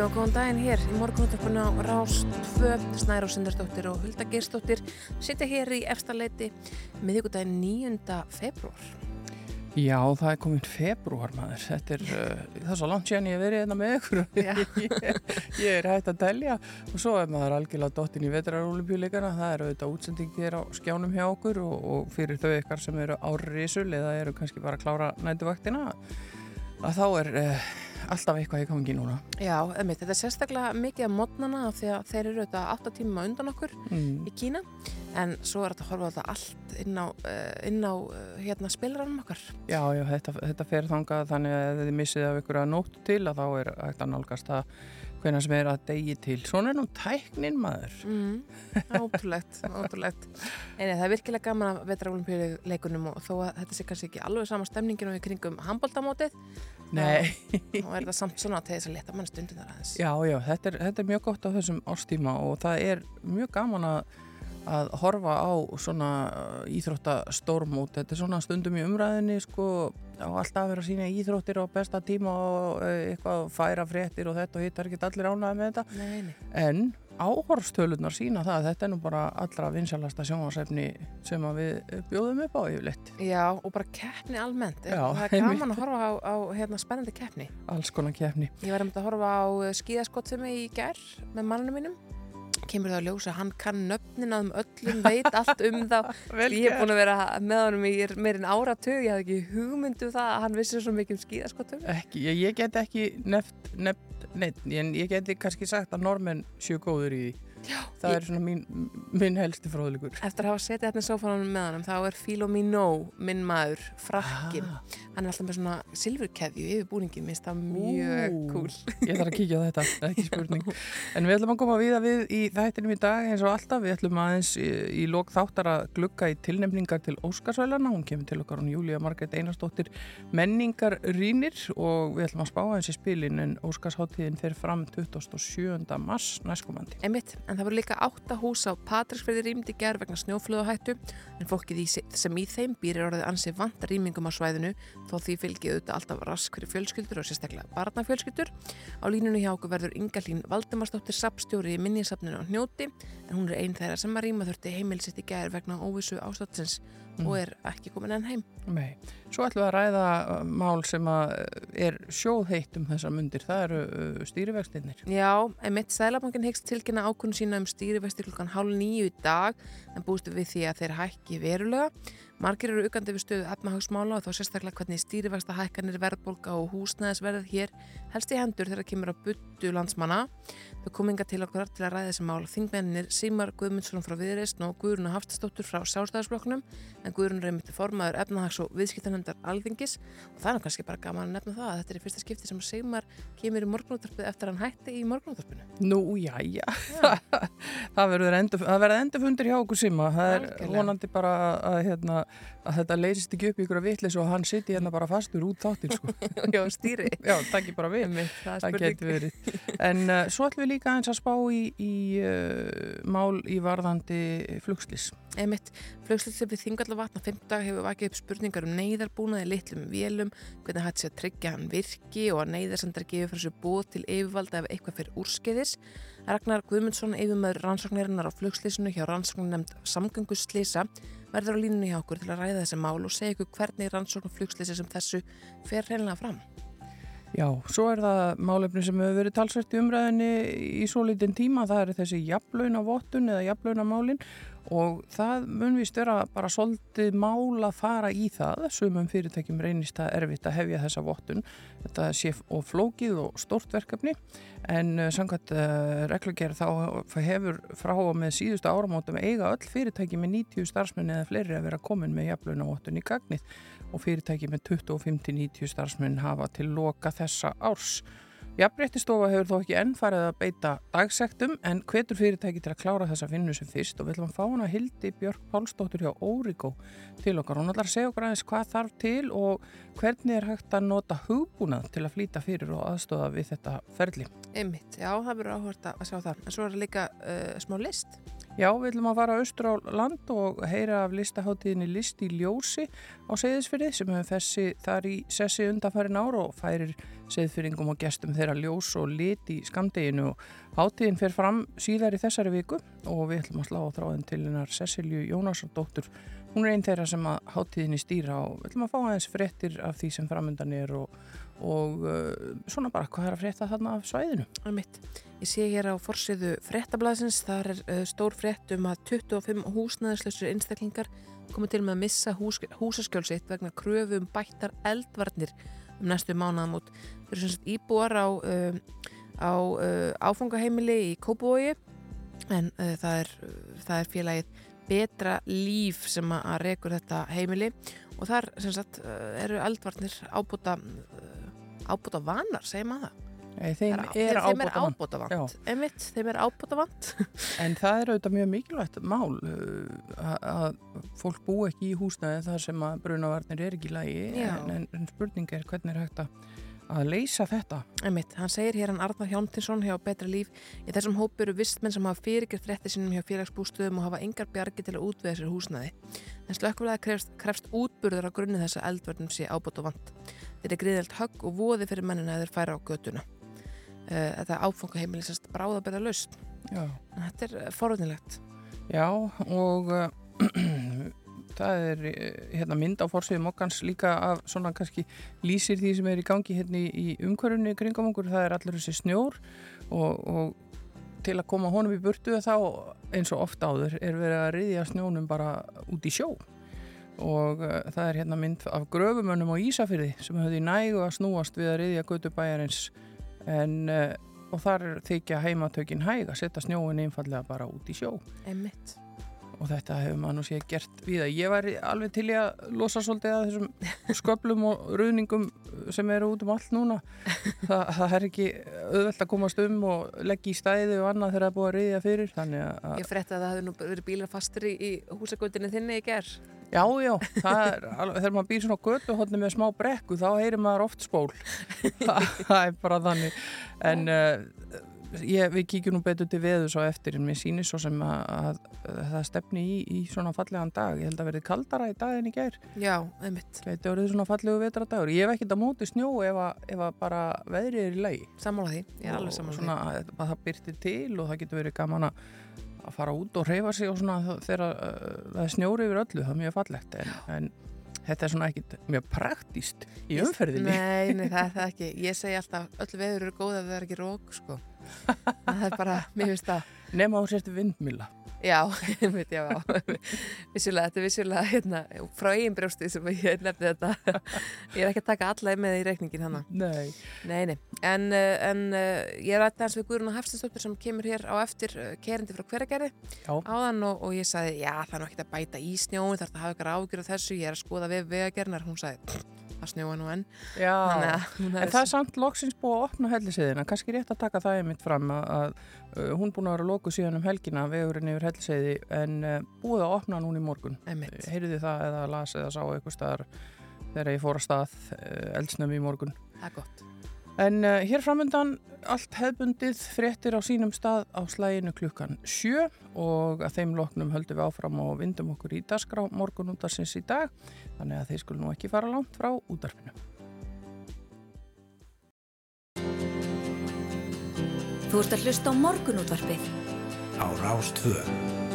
Bjóðum góðan daginn hér í morgunúttarpunna á Rást 2, Snæra og Sindarsdóttir og Hulda Geirsdóttir sitja hér í efstaleiti miðvíkudaginn 9. februar. Já, það er komin februar maður, þetta er, uh, það er svo langt séðan ég hef verið hérna með ykkur Já. ég, er hægt að telja og svo er maður algjörlega dottin í vetrarolimpíuleikana, það er auðvitað útsendingir á skjánum hjá okkur og, og fyrir þau ykkar sem eru á risul eða eru kannski bara að klára nætuvaktina að þá er uh, alltaf eitthvað í gangi núna Já, einmitt, þetta er sérstaklega mikið að modnana af því að þeir eru þetta 8 tíma undan okkur mm. í Kína en svo er þetta að horfa þetta allt inn á, uh, inn á uh, hérna spilaranum okkar. Já, já, þetta, þetta fer þangað þannig að þið missið af ykkur að nóttu til að þá er hægt að nálgast það hvenær sem er að degi til. Svona er nú tæknin maður. Mm, ótrúlegt, ótrúlegt. Eini, það er virkilega gaman að vetra olimpíuleikunum og þó að þetta sé kannski ekki alveg sama stemningin og í kringum handbóltamótið, Nei. þá er þetta samt svona til þess að leta mann stundin þar aðeins. Já, já, þetta er, þetta er mjög gott á þessum árstíma og það er mjög gaman að, að horfa á svona íþróttastórmút. Þetta er svona stundum í umræðinni, sko, á alltaf að vera að sína íþróttir á besta tíma og eh, eitthvað færa fréttir og þetta og hitt er ekki allir ánæði með þetta. Nei, nei. En áhorfstölunar sína það að þetta er nú bara allra vinsalasta sjónvarsefni sem við bjóðum upp á yfirleitt. Já, og bara keppni almennt. Já, það er gaman að horfa á, á hérna, spennandi keppni. Alls konar keppni. Ég var einmitt að horfa á skíðaskottsumi í gær með manninu mínum. Kemur það að ljósa, hann kann nöfnin að um öllum, veit allt um þá. Ég hef búin að vera með honum í meirinn áratug, ég hafði ekki hugmyndu það að hann vissi svo mikið um skíðaskottum. Ekki, ég, ég get ekki nefnt, nefnt neitt, en ég geti kannski sagt að normenn séu góður í því. Já, Það er svona mín, minn helsti fróðleikur. Eftir að hafa setið hérna í sófanum með hann, þá er Filomino, minn maður, frakkin. Ah, Hann er alltaf með svona silfurkeðju yfir búningin, minnst það mjög cool. ég þarf að kíkja á þetta, ekki spurning. En við ætlum að koma við að við í þættinum í dag eins og alltaf. Við ætlum aðeins í, í lok þáttar að glugga í tilnefningar til Óskarsvælana. Hún kemur til okkar hún Júlía Margrét Einarsdóttir menningar rínir og við ætlum að spá aðeins í spilin en Óskarsháttíðin fer fram 27. mars næstkomandi. Einmitt, en það voru líka átta hús á Patrísfriði rýmdi gerð vegna snjóflöðuhættu en fólkið í, sem í þeim býr er orðið ansi vant rýmingum á svæðinu þó því fylgið auðvitað alltaf rask fyrir fjölskyldur og sérstaklega barnafjölskyldur. Á línunni hjá okkur verður Ingalín Valdemarsdóttir sapstjóri í minnisapninu á hnjóti en hún er einn þeirra sem að rýma þurfti heimilsitt í gerð vegna óvissu ástatsins og er ekki komin enn heim. Nei. Svo ætlum við að ræða uh, mál sem að uh, er sjóðheitt um þessar mundir. Það eru uh, stýrivextinnir. Já, einmitt Sælabankin hyggst tilkynna ákunn sína um stýrivesti klukkan hálf nýju dag en búistu við því að þeir hækki verulega. Margir eru aukandi við stöðu efnahagsmála og þá sérstaklega hvernig stýrivesta hækkanir verðbólka og húsnæðisverð hér helst í hendur þegar kemur að buttu landsmanna. Þau kominga til okkur til að ræða þessi mál. Þingmennir Simar Guðmundsson frá Viðreist og Guðruna Haftastóttur frá Sástæðarsflokknum en Guðrun er einmitt formaður efnahags og viðskiptanendar alþingis. Og það er kannski bara gaman að nefna það að þetta er í fyrsta skipti sem Simar kemur í morgunúttarpið eftir hann hætti í morgunúttarpinu. Að, þetta leysist ekki upp í ykkur að vitlis og hann siti hérna bara fastur út þáttir, sko. Já, stýri. já, takk bara við. Einmitt, það Það getur verið. En uh, svo ætlum við líka eins að spá í, í uh, mál í varðandi flugslis. Einmitt, flugslýtsið við Þingallavatna 5 dag hefur vakið upp spurningar um neyðarbúnaði litlum vélum, hvernig hætti sér að tryggja hann virki og að neyðarsandar gefur fyrir sér bóð til yfirvalda ef eitthvað fyrir úrskeiðis. Ragnar Guðmundsson, yfirmaður rannsóknarinnar á flugslýsinu hjá rannsóknar nefnd samgönguslýsa, verður á línunni hjá okkur til að ræða þessi mál og segja ykkur hvernig rannsóknar flugslýsi sem þessu fer reynilega fram. Já, svo er það málefni sem hefur verið talsvært í umræðinni í svo lítinn tíma, það eru þessi jafnlaunavottun eða jafnlaunamálin og það mun vist vera bara svolítið mál að fara í það, sumum fyrirtækjum reynist það erfitt að hefja þessa vottun, þetta sé og flókið og stórt verkefni. En uh, samkvæmt uh, reglugerð þá hefur frá og með síðustu áramótum eiga öll fyrirtæki með 90 starfsmenn eða fleiri að vera komin með jafnlaunavottun í gagnið. Og fyrirtæki með 25-90 starfsmenn hafa til loka þessa árs. Jafnréttistofa hefur þó ekki enn farið að beita dagsektum en hvetur fyrirtæki til að klára þessa vinnu sem fyrst og við ætlum að fá hana Hildi Björk Pálsdóttur hjá Órigó til okkar. Hún ætlar að segja okkar aðeins hvað þarf til og hvernig er hægt að nota hugbúnað til að flýta fyrir og aðstofa við þetta ferli. Einmitt, já, það verður áhört að sjá það. En svo er líka uh, smá list. Já, við ætlum að fara austur á land og heyra af listaháttíðinni List í ljósi á Seyðisfyrði sem hefur fessi þar í sessi undanfærin ár og færir Seyðfyrringum og gestum þeirra ljós og lit í skamdeginu háttíðin fer fram síðar í þessari viku og við ætlum að slá á þráðin til hennar Cecilju Jónasardóttur. Hún er einn þeirra sem að háttíðinni stýra og við ætlum að fá aðeins frettir af því sem framöndan er og, og uh, svona bara hvað er að fretta þarna af svæðinu. Ég sé hér á forsiðu frettablasins, þar er uh, stór frett um að 25 húsnæðislausur einstaklingar komið til með að missa hús, húsaskjólsitt vegna kröfu um bættar eldvarnir um næstu mánuðamót. Þau eru sagt íbúar á, uh, á áfangaheimili í Kópavogi en uh, það, er, það er félagið betra líf sem að rekur þetta heimili og þar sagt eru eldvarnir ábúta, ábúta vanar, segir maður það? Nei, þeim er ábótavant. ábótavant einmitt, þeim er ábótavant En það er auðvitað mjög mikilvægt mál uh, að- fólk bú ekki í húsnæði þar sem að brunavarnir er ekki Já. en, en, spurning er hvernig er hægt að, að leysa þetta. einmitt, hann segir hér hann Arnar Hjálmtinsson hjá Betra Líf í þessum hópu eru vistmenn sem hafa fyrirgjert frétti sinum hjá félagsbústöðum og hafa engar bjargi til að útvega sér húsnæði en slökkvulaði krefst, krefst útburður á grunni þess að eldvörnum sé ábótavant þetta er gríðelt högg og voði fyrir mennina að þeir færa á götuna. Uh, þetta áfangaheimili sérst bráðabæða laust þetta er uh, forvöldinlegt Já og uh, það er hérna, mynd á fórsviðum okkans líka af svona kannski lýsir því sem er í gangi hérna í, umhverjunni kringum okkur, það er allur þessi snjór og, og til að koma honum í burtu þá eins og ofta áður er verið að riðja snjónum bara út í sjó. Og uh, það er hérna mynd af gröfumönnum á Ísafyrði sem höfðu í nægu að snúast við að riðja götu bæjarins. En uh, og þar þykja heimatökin hæg að setja snjóin einfallega bara út í sjó. Einmitt og þetta hefur maður nú séð gert við að ég væri alveg til í að losa svolítið að þessum sköplum og ruðningum sem eru út um allt núna Þa, það er ekki auðvelt að komast um og leggja í stæði og annað þegar það er búið að riðja fyrir Ég frétti að það hefði nú verið bílar fastur í, í húsagötinni þinni í ger. Já, já, það er þegar maður býr svona götu hodni með smá brekku, þá heyrir maður oft spól. það er bara þannig. En uh, ég, við kíkjum nú betur til veðu svo eftir, en mér sýnir svo sem að, að, að það stefni í, í svona fallegan dag. Ég held að verði kaldara í daginn í gær. Já, einmitt. Þetta verið svona fallegu vetradagur. Ég hef ekkert að móti snjó ef að, ef að bara veðrið er í lagi. Sammála því, ég er alveg sammála því. svona, að, að það byrti til og það getur verið gaman að að fara út og reyfa sig og svona þegar uh, það snjóri yfir öllu, það er mjög fallegt en, en þetta er svona ekkit mjög praktíst í umferðinni Nei, nei, það er það ekki. Ég segi alltaf, öll veður eru góð ef það er ekki rók, sko. Það er bara, mér finnst það. nema á sérstu vindmila Já, einmitt, já, já. Vissulega, þetta er vissulega, hérna, frá eigin brjósti sem ég nefndi þetta. ég er ekki að taka alla með í reikningin hana. Nei, Nei, nei, en, uh, en uh, ég rætti hans við Guðrún Hafstinsdóttir sem kemur hér á eftir uh, kerindi frá hveragerði já, áðan og, og ég sagði, já, það er nú ekkert að bæta í snjóin, þarf það að hafa ykkur ágjur af þessu, ég er að skoða við vegagernar, hún sagði, "Pff, það snjóa nú enn. já. Þannig að En hefði- það er samt loksins búið að opna helliseiðina, kannski rétt að taka það einmitt fram að, að uh, hún búin að vera lokuð síðan um helgina vegurinn yfir helliseiði en uh, búið að opna núna í morgun. Einmitt. Heyrðu það eða las eða sá eitthvað staðar þegar ég fór að stað uh, eldsnömi í morgun. Það er gott. En uh, hér framöndan allt hefbundið fréttir á sínum stað á slæginu klukkan sjö og að þeim loknum höldum við áfram og vindum okkur í dasgrá morgun útarsins í dag þannig að þeir skulu nú ekki fara langt frá útarfinu. Þú ert að hlusta á morgunútvarpið. á Rástvö.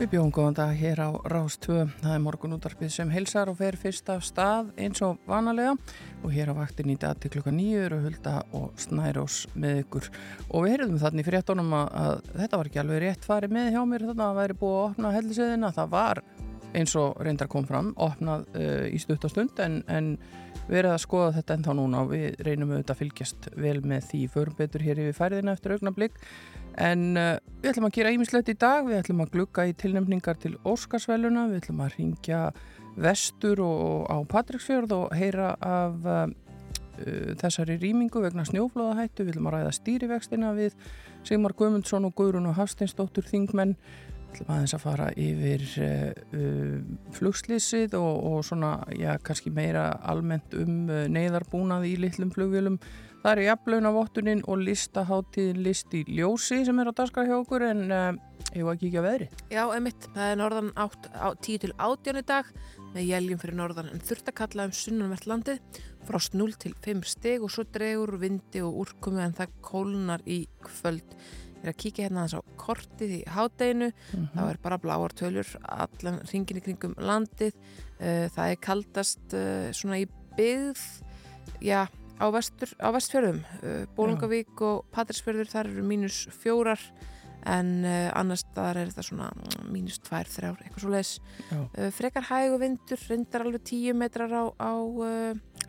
Við bjóðum góðan dag hér á Rás 2. Það er morgun útarpið sem helsar og fer fyrst af stað eins og vanalega og hér á vaktin í dag til klukka nýju eru Hulda og Snærós með ykkur og við heyrðum þannig fyrir réttunum að, að þetta var ekki alveg rétt farið með hjá mér þannig að það væri búið að opna helliseðina. Það var eins og reyndar kom fram, opnað uh, í stuttastund en, en verið að skoða þetta ennþá núna og við reynum auðvitað að fylgjast vel með því. Förum betur hér yfir færðina eftir augnablík en uh, við ætlum að gera ímislegt í dag, við ætlum að glugga í tilnefningar til Óskarsvæluna, við ætlum að ringja vestur og á Patricksfjörð og heyra af uh, þessari rýmingu vegna snjóflóðahættu, við ætlum að ræða stýrivextina við Sigmar Guðmundsson og Guðrun og Hafsteinsdóttur Þingmenn ætlum aðeins að fara yfir uh, flugslýsið og, og svona, já, kannski meira almennt um uh, neyðarbúnað í litlum flugvélum. Það eru jafnlaunavottunin og listaháttíðin list í ljósi sem er á daskar hjá okkur en uh, ég var að kíkja veðri. Já, emitt, það er norðan 10 til 18 í dag með jæljum fyrir norðan en þurft að kalla um sunnanvert landið frost 0 til 5 steg og svo dregur vindi og úrkomi en það kólnar í kvöld. Er að kíkja hérna þess á kortið í hádeginu, mm -hmm. þá er bara bláar tölur allan ringin í kringum landið, uh, það er kaldast uh, svona í byggð, já, á, vestur, á vestfjörðum, uh, Bólungavík og Patrísfjörður, þar eru mínus fjórar, en annars þar er þetta svona mínus tvær, þrjár, eitthvað svo leiðis frekar hægu vindur, reyndar alveg tíu metrar á, á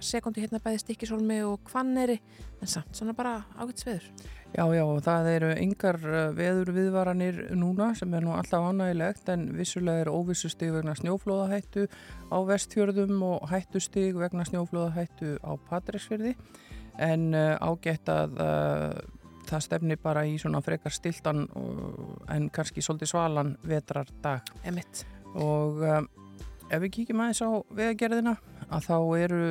sekundi hérna bæði stikkisólmi og kvanneri en samt svona bara ágætt sveður Já, já, það eru yngar veður viðvaranir núna sem er nú alltaf ánægilegt en vissulega er óvissustig vegna snjóflóðahættu á vestfjörðum og hættustig vegna snjóflóðahættu á Patræsfjörði en ágætt að það stefni bara í svona frekar stiltan en kannski svolítið svalan vetrardag. Emitt. og um, ef við kíkjum aðeins á vegagerðina að þá eru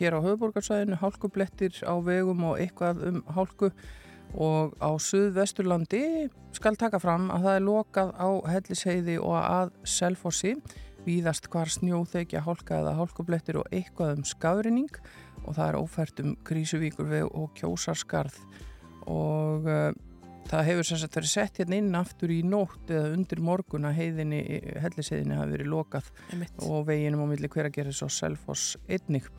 hér á höfuborgarsæðinu hálkublettir á vegum og eitthvað um hálku og á Suðvesturlandi skal taka fram að það er lokað á Hellisheiði og að Selfossi. Víðast hvar snjóþekja hálka eða hálkublettir og eitthvað um skafrinning og það er ófært um Krísuvíkurveg og Kjósarskarð. Og uh, það hefur sem sagt verið sett hérna inn aftur í nótt eða undir morgun að heiðinni, helliseiðinni hafi verið lokað. Og veginum á milli hveragerðis og Selfoss einnig.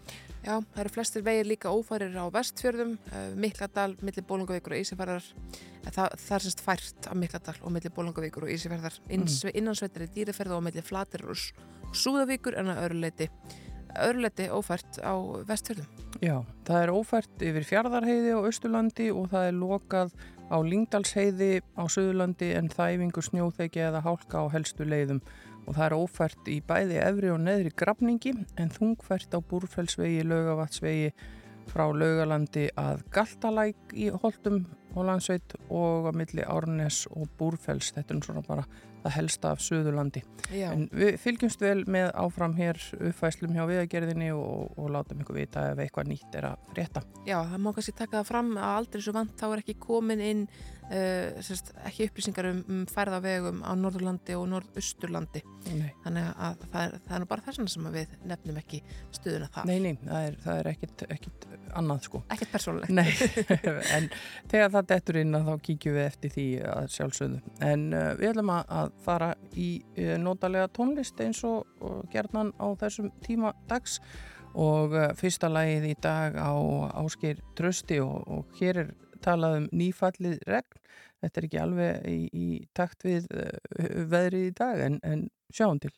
Já, það eru flestir vegir líka ófærir á vestfjörðum, uh, Mikladal, milli Bólungavíkur og Ísifærðar. Það, það er semst fært á Mikladal og milli Bólungavíkur og Ísifærðar. Mm. Innansveitir er dýriferð og milli Flatir og Súðavíkur en að öruleiti. Öruleiti ófært á vestfjörðum. Já, það er ófært yfir Fjardarheiði á Östurlandi og það er lokað á Lingdalsheiði á Suðurlandi en þæfingu snjóþegi eða hálka á helstu leiðum og það er ófært í bæði efri og neðri grafningi en þungfært á Búrfellsvegi, Laugavatsvegi frá Laugalandi að Galtalæk í Holtum og Landsveit og á milli Árnes og Búrfells, þetta er svona bara það helsta af Suðurlandi. Já. En við fylgjumst vel með áfram hér uppfæslum hjá viðagerðinni og, og látum ykkur vita ef eitthvað nýtt er að frétta. Já, það má kannski taka það fram að aldrei svo vant þá er ekki komin inn uh, sérst, ekki upplýsingar um, um færðavegum á Norðurlandi og Norðausturlandi. Nei. Þannig að það er, það er nú bara þess sem við nefnum ekki stuðuna þar. Nei, nei, það er, það er ekkit, ekkit annað sko. Ekkert persónulegt. Nei, en þegar það dettur inn að þá kíkjum við eftir því að sjálfsögðu. En uh, við ætlum að, fara í uh, notalega tónlist eins og, gerðnan á þessum tíma dags og fyrsta lagið í dag á Áskir Trösti og, og hér er talað um nýfallið regn. Þetta er ekki alveg í, í takt við veðrið í dag en, en sjáum til.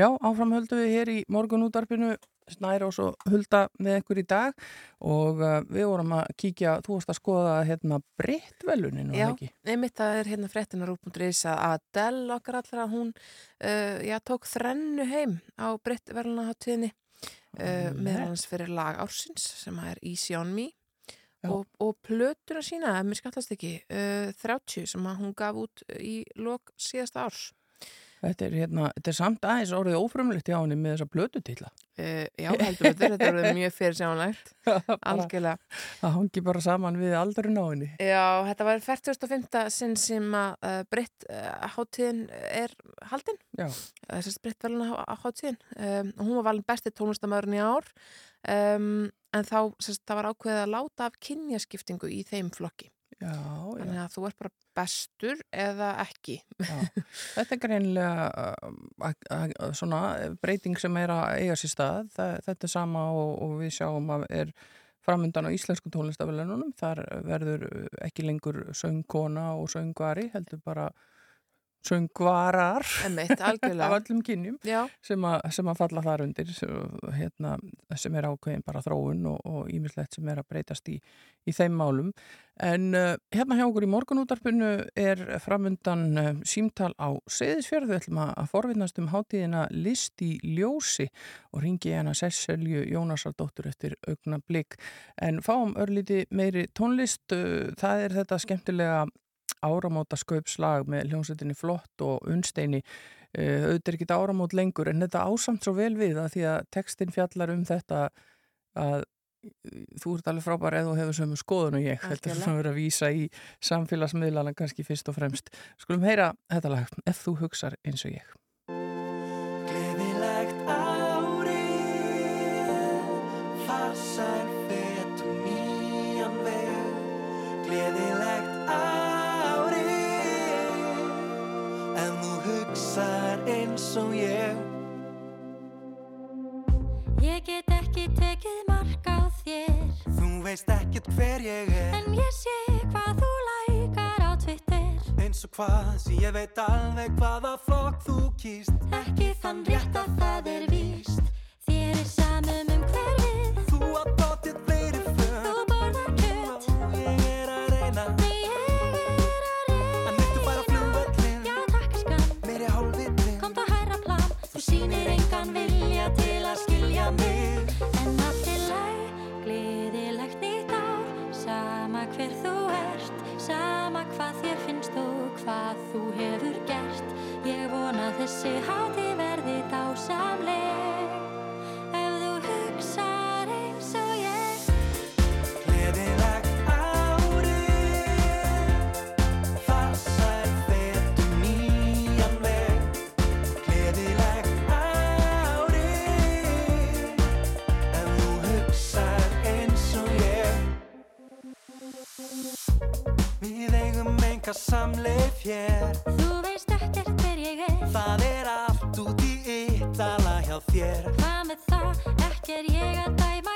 Já, áfram höldum við hér í morgunútarpinu Snæra og svo hulda með ykkur í dag og uh, við vorum að kíkja, þú varst að skoða hérna breyttvelunin og Já, einmitt það er hérna fréttinarúf.is að Adele okkar allra hún uh, já, tók þrennu heim á breytt verðunaháttíðinni uh, meðal hans fyrir lag ársins sem er Easy on Me og, og plötuna sína, ef mér skattast ekki uh, 30 sem að hún gaf út í lok síðasta árs Þetta er, hérna, þetta er samt aðeins orðið ófrumlegt hjá henni með þessa blötutilla. uh, Já, heldur betur, þetta er mjög fyrir sjánlegt algjörlega Það hangi bara saman við aldurinn á henni. Já, þetta var 45. sinn sem að uh, breytt uh, hátíðin er haldin Já, þessast breytt veluna hátíðin um, og hún var valin besti tónlistamöðurinn í ár um, en þá sérst, var ákveðið að láta af kynjaskiptingu í þeim flokki já, já. þannig að þú ert bara bestur eða ekki já. Þetta er greinilega uh, svona breyting sem er að eiga sér stað. Þetta er sama og, og við sjáum að er framundan á íslensku tónlistavelunum. Þar verður ekki lengur söngkona og söngvari, heldur bara söngvarar Emmett, af öllum kynjum. Sem, a, sem að falla þar undir sem, hérna, sem er ákveðin bara þróun og, ímislegt sem er að breytast í, í þeim málum. En uh, hérna hjá okkur í morgunútarpinu er framundan uh, símtal á Seyðisfjörðu, við ætlum að, forvinnast um hátíðina List í ljósi og ringi hérna Sesselju Jónasardóttur eftir augna blik. En fáum örlíti meiri tónlist, uh, það er þetta skemmtilega áramóta skaupslag með hljómsveitinni Flott og Unsteini uh, auðvitað ekki áramót lengur en þetta ásamt svo vel við að því að textin fjallar um þetta að uh, þú ert alveg frábær eða þú hefur sömu skoðun og ég heldur Algjörlega. að vera að vísa í samfélagsmiðlana kannski fyrst og fremst. Skulum heyra þetta lag ef þú hugsar eins og ég eins og ég. Ég get ekki tekið mark á þér. Þú veist ekkert hver ég er, En ég sé hvað þú lækar á Twitter. Eins og hvað, því ég veit alveg hvaða flokk þú kýst. Ekki þann rétt að það er víst. Þér er samum um hverfið. Þú átt bóttið finnst og hvað þú hefur gert Ég vona þessi hátíð verði dásamleg Ef þú hugsar eins og ég Gleðilegt árið, farsæl fet og nýjan veg. Gleðilegt árið, ef þú hugsar eins og ég. Við eigum enga samleif hér, Þú veist ekkert hver ég er það er allt út í yttala hjá þér. Hvað með það? Ekki er ég að dæma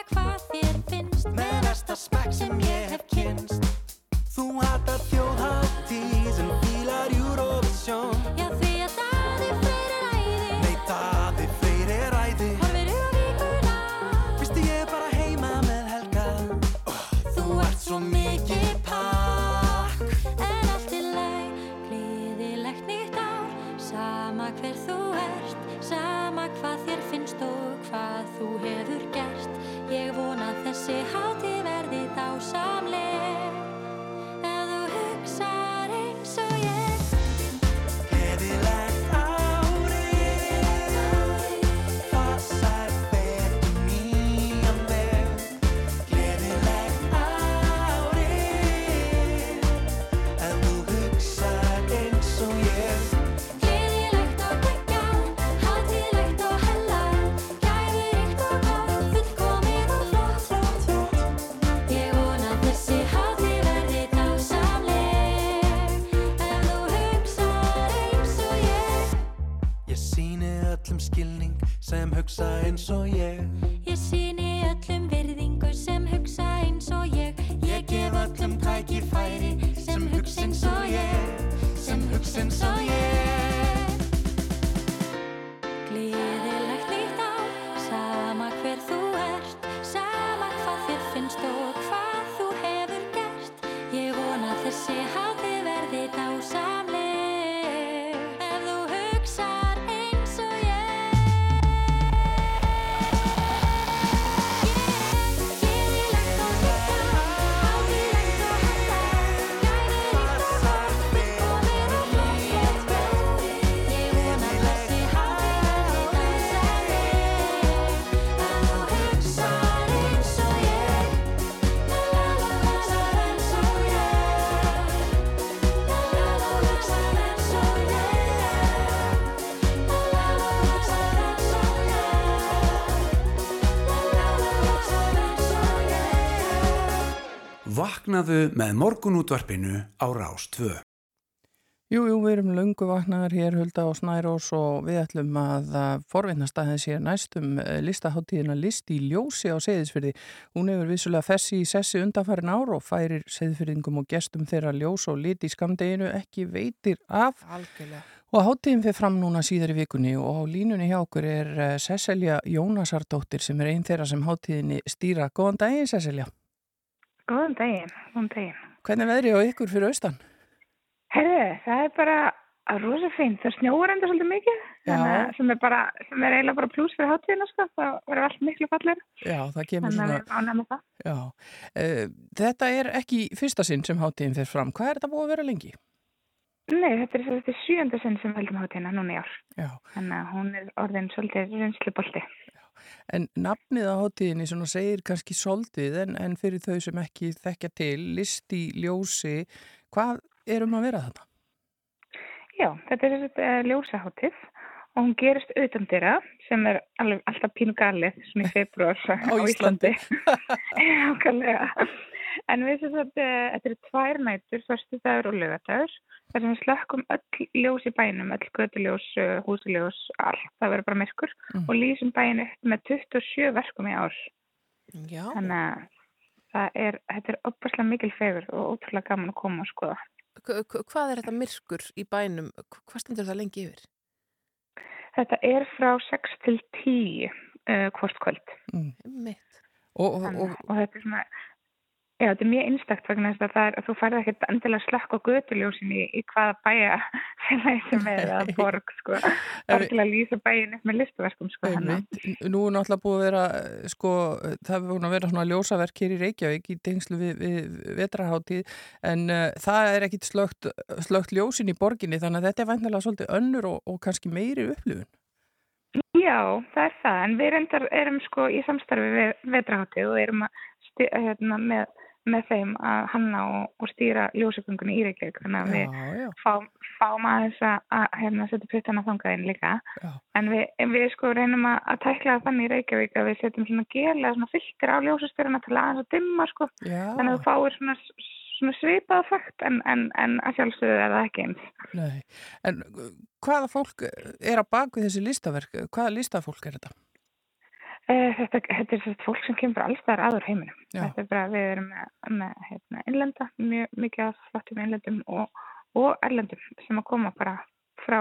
Vaknaðu með morgunútvarpinu á Rás 2. Jú, jú, við erum löngu vaknaðar hér, Hulda og Snærós og við ætlum að forvinnast aðeins hér næstum listaháttíðina List í ljósi á Seyðisfyrði. Hún hefur vissulega fessi í sessi undanfærin ár og færir Seyðisfyrðingum og gestum þeirra ljós og lit í skamdeginu ekki veitir af. Algjörlega. Og háttíðin fyrir fram núna síðar í vikunni og á línunni hjá okkur er eh, Cecilia Jónasardóttir sem er einn þeirra sem háttíðinni stýra. Góðan daginn, Cecilia. Góðan daginn, góðan daginn. Hvernig veðri á ykkur fyrir austan? Herðu, það er bara rosa fínt. Það snjóar enda svolítið mikið, sem er, bara, sem er eiginlega bara pluss fyrir hátíðina, sko. Það verður allt miklu fallir, Já, það kemur svona... uh, þetta er ekki fyrsta sinn sem hátíðin fyrir fram. Hvað er þetta búið að vera lengi? Nei, þetta er er sjönda sinn sem heldum hátíðina núna í ár. Já, Þannig að hún er orðin svolítið reynslubolti. En nafnið á hátíðinni svona segir kannski soldið en, en fyrir þau sem ekki þekkja til, list í ljósi, hvað er um að vera þetta? Já, þetta er uh, ljósahátið og hún gerist utan dyrra sem er alveg alltaf pínu galið svona í februar á Íslandi. Ákvæmlega. En við sem sagt, uh, þetta eru tvær nætur, förstu dagur og lögadagur, þar sem við slökkum öll ljós í bænum, öll götuljós, uh, húsuljós, allt, það verður bara myrkur Mhm. og lýsum bæinu upp með 27 verkum í ár. Já. Þannig að það er, þetta er opaslega mikil fegur og ótrúlega gaman að koma og skoða. Hvað er þetta myrkur í bænum? Hvað stendur það lengi yfir? Þetta er frá 6 til 10 uh, hvort kvöld. Mitt. Og, og, og, og þetta er svona, já þetta er mjög einstakt vegna þess að, það er, að þú færði ekkert endilega slökk á götuljósin í, í hvaða bæja sem er að borg sko, bara til að lýsa bæin upp með listaverkum sko nú er náttúrulega búið að vera, eh, sko, það hefur búin að vera svona ljósaverk hér í Reykjavík í tengslu við, við vetraháttíð, en uh, það er ekkit slögt, slögt ljósin í borginni, þannig að þetta er væntilega svolítið önnur og, og kannski meiri upplifun. Já, það er það, en við erum sko í samstarfi við vetraháttið og erum að hérna, með, með þeim að hanna og, og stýra ljósagöngunni í Reykjavík, þannig að við Já, já, fáum, fáum aðeins að, að hérna, setja puttana þangaðinn líka. já, En við, við sko reynum að, að tækla þannig í Reykjavík að við setjum svona gel eða svona filter á ljósastyruna til aðeins að dimma sko. já, Þannig að þú fáir svona, svona svipað fakt en, en, en að sjálfsögðu er það ekki eins. nei. En uh, hvaða fólk er á bakvið þessi listaverk? Hvaða listafólk er þetta? Eh, Þetta, þetta er svona fólk sem kemur alls þar aður heiminum. Já. Þetta er bara, við erum með, með hérna, innlenda, mjög mikið af flottum innlendum og, og erlendum sem að koma bara frá,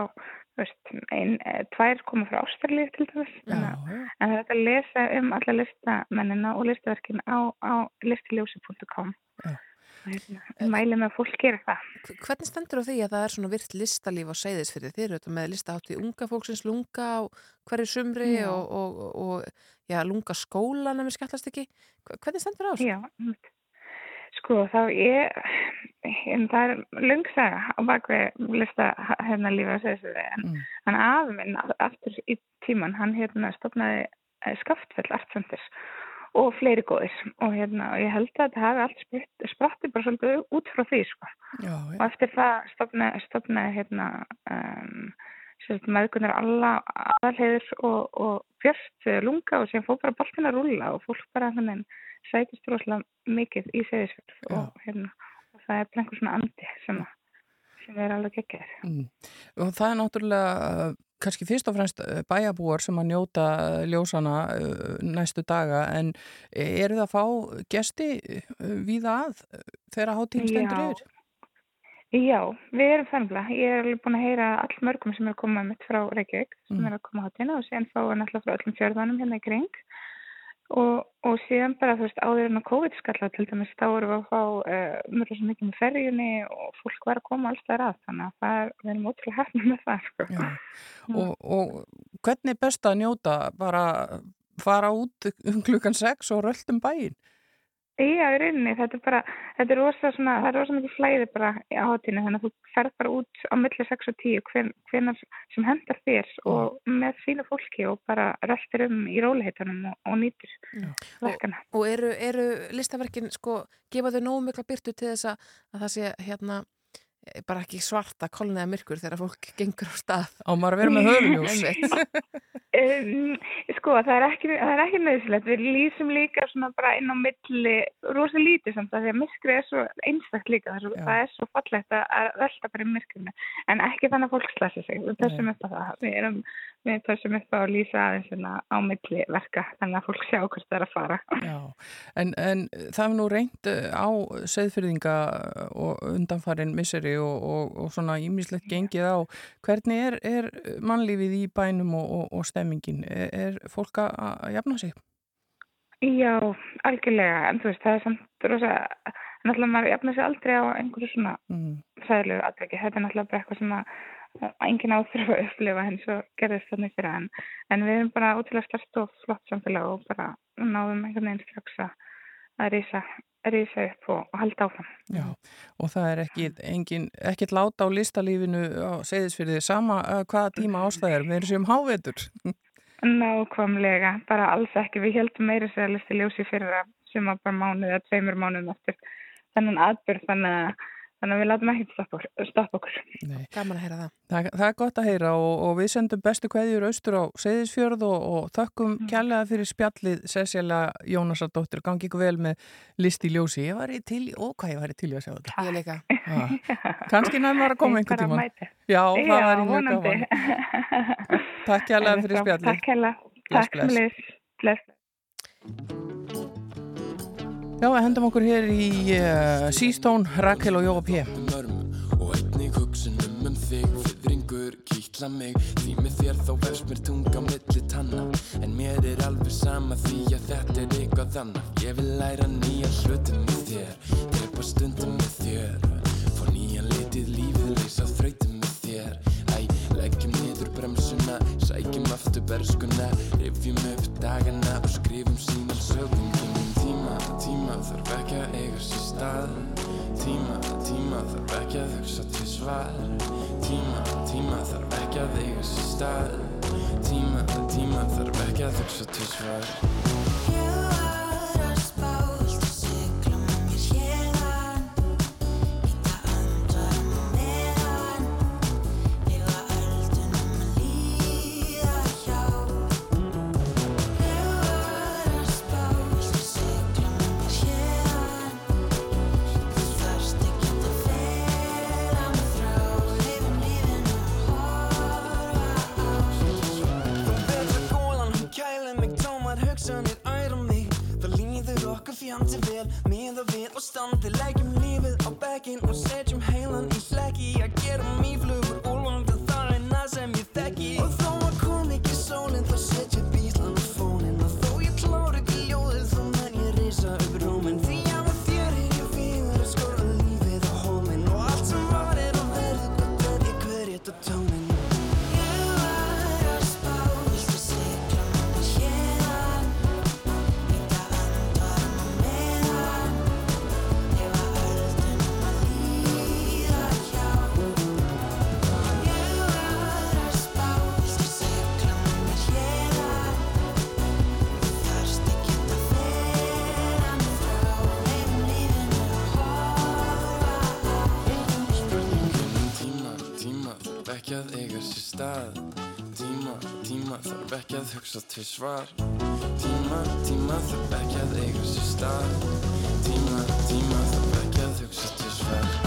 veist, ein, eh, tvær koma frá Ástralíu til dæmis. Að- En er að lesa um alla listamennina og listaverkin á, á listiljósi.com. Já. Hérna, mæli með fólk gera það. Hvernig stendur á því að það er svona virt listalíf á Seyðisfirði? Þið eru þetta með listahátt í unga fólksins lunga á hverju sumri Já. og, og, og já, lunga skólan ef við skallast ekki. Hvernig stendur á þessu? Já, sko þá ég, en það er lungsaga á bakvið lista hérna að segja þessu en Mm. hann afi minn a- aftur í tíman, hann hérna stopnaði eh, Skaftfell Art Centers og fleiri góðis og hérna og ég held að þetta hafi allt spratt, spratti bara svolítið út frá því sko já, og já, eftir það stopnaði, stopnaði hérna um, meðgunar alla aðalheiður og, og björst eh, lunga og sem fór bara boltin að rúlla og fólk bara sætist rosalega mikið í seðisverð Já. og hérna og það er bara einhver svona andi sem, sem er alveg geggjær. Mm. Og það er náttúrulega kannski fyrst og fremst uh, bæjabúar sem að njóta uh, ljósana uh, næstu daga en eru það að fá gesti víða að uh, þegar hátíðin stendur Já. yfir? Já, við erum þannig ég er alveg búin að heyra all mörgum sem er að koma mitt frá Reykjavík sem Mm. er að koma hátíðina og síðan fá við náttúrulega frá öllum fjörðanum hérna í kring og, og síðan bara þú veist áður en að COVID skalla til dæmis þá erum við að fá uh, mörgum sem mikið með ferjunni og fólk var að koma alls þar að þannig að það er, við erum ótrúlega hefnum með það sko. Og, og hvernig er best að njóta bara fara út um klukkan 6 og röldum bæinn? Já, í rauninni, þetta er bara, þetta er rosa svona, það er rosa mikið flæði bara á hátíðinu, þannig að þú ferð bara út á milli 6 og 10, hven, hvenar sem hendar þér og með fínu fólki og bara röltir um í róliheitunum og, og nýtir verkana. Og eru, eru listaverkin, sko, gefa þau nógu mikla byrtu til þess að, að það sé hérna bara ekki svarta kolniða myrkur þegar fólk gengur á stað. Á maður að vera með. Einmitt. Um, sko, það er ekki, það er ekki nöðsilegt. Við lýsum líka svona bara inn á milli, rosa lítið samt að því að myrkrið er svo einstakt líka. Það er það er svo fallegt að, velta bara í myrkrinu. En ekki þannig að fólk slæsi sig. Við. Við, erum, við pössum upp á að lýsa aðeins svona á milli verka. Þannig að fólk sjá hvort það er að fara. Já, en, en það er nú reynd eh, á seðfyrðinga og undanfarin misseri og, og, og svona ímislegt gengið á. Hvernig er, er mannlífið í bænum og, og, og stemmingin? Er, er fólk að jafna sig? Já, algjörlega. En þú veist, það er samt rosa, náttúrulega maður jafnir sig aldrei á einhverju svona Mm. sæðilegu atveki. Þetta er náttúrulega bara eitthvað sem að að enginn áþurfa að upplifa eins og gerðist þannig fyrir en. En við erum bara útilega stærst og flott samfélag og bara náðum einhvern veginn strax að að rísa upp og, og halda áfram. Já, og það er ekki, engin, láta á listalífinu á segðisfyrði sama uh, hvaða tíma ástæðir, við erum sem hávetur. Nákvæmlega, bara alls ekki. Við heldum meira sér að listi ljósi fyrir að sem að bara mánuð eða tveimur mánuðum eftir þennan aðbyrð þannig að, þannig að við látum ekki stoppa okkur. Stoppa okkur. Nei. Gaman að heyra það. Það, það er gott að heyra og, og við sendum bestu kveðjur austur á Seyðisfjörð og, og þökkum kærlega fyrir spjallið Cecilia Jónasardóttir, gangi ykkur vel með listi í ljósi. Ég var í til, hvað ég var í til að sjá þetta. Ég líka. Ah. Kannski næmar að koma einhvern Bara tíma. mæti. Já, það Já, var í mjög vonandi. gaman. Takk kærlega fyrir spjallið. Takk kærlega. Bless, Takk bless. fyrir bless. Já, við hendum okkur hér í uh, Seastone, Rakel og Jóa P. og einnig hugsunum um þig Fyðringur kýtla mig. Því með þér þá verðs mér tunga milli tanna. En mér er alveg sama því að þetta er eitthvað annað. Ég vil læra nýja hlutum með þér drepa stundum með þér. Fá nýja litið lífið leysa þrautum með þér. Æ, leggjum niður bremsuna sækjum aftur berskuna. Rifjum upp dagana og skrifum sína sögum tíma, þarf ekki að eiga sér stað. Tíma, tíma þarf ekki að hugsa til svar. Tíma, tíma þarf ekki að eiga sér stað. Tíma, tíma þarf ekki að hugsa til svar okkur fjandi vel. Miða við og standi Leggjum lífið á bekkin Og setjum heilan í hlekki. Að gera mýflugur Úlvandi það er það sem ég þekki. Og þó að kom ekki sólinn ekki að hugsa til svar. Tíma, tíma þarf ekki að eiga sér stað. Tíma, tíma þarf ekki að hugsa til svar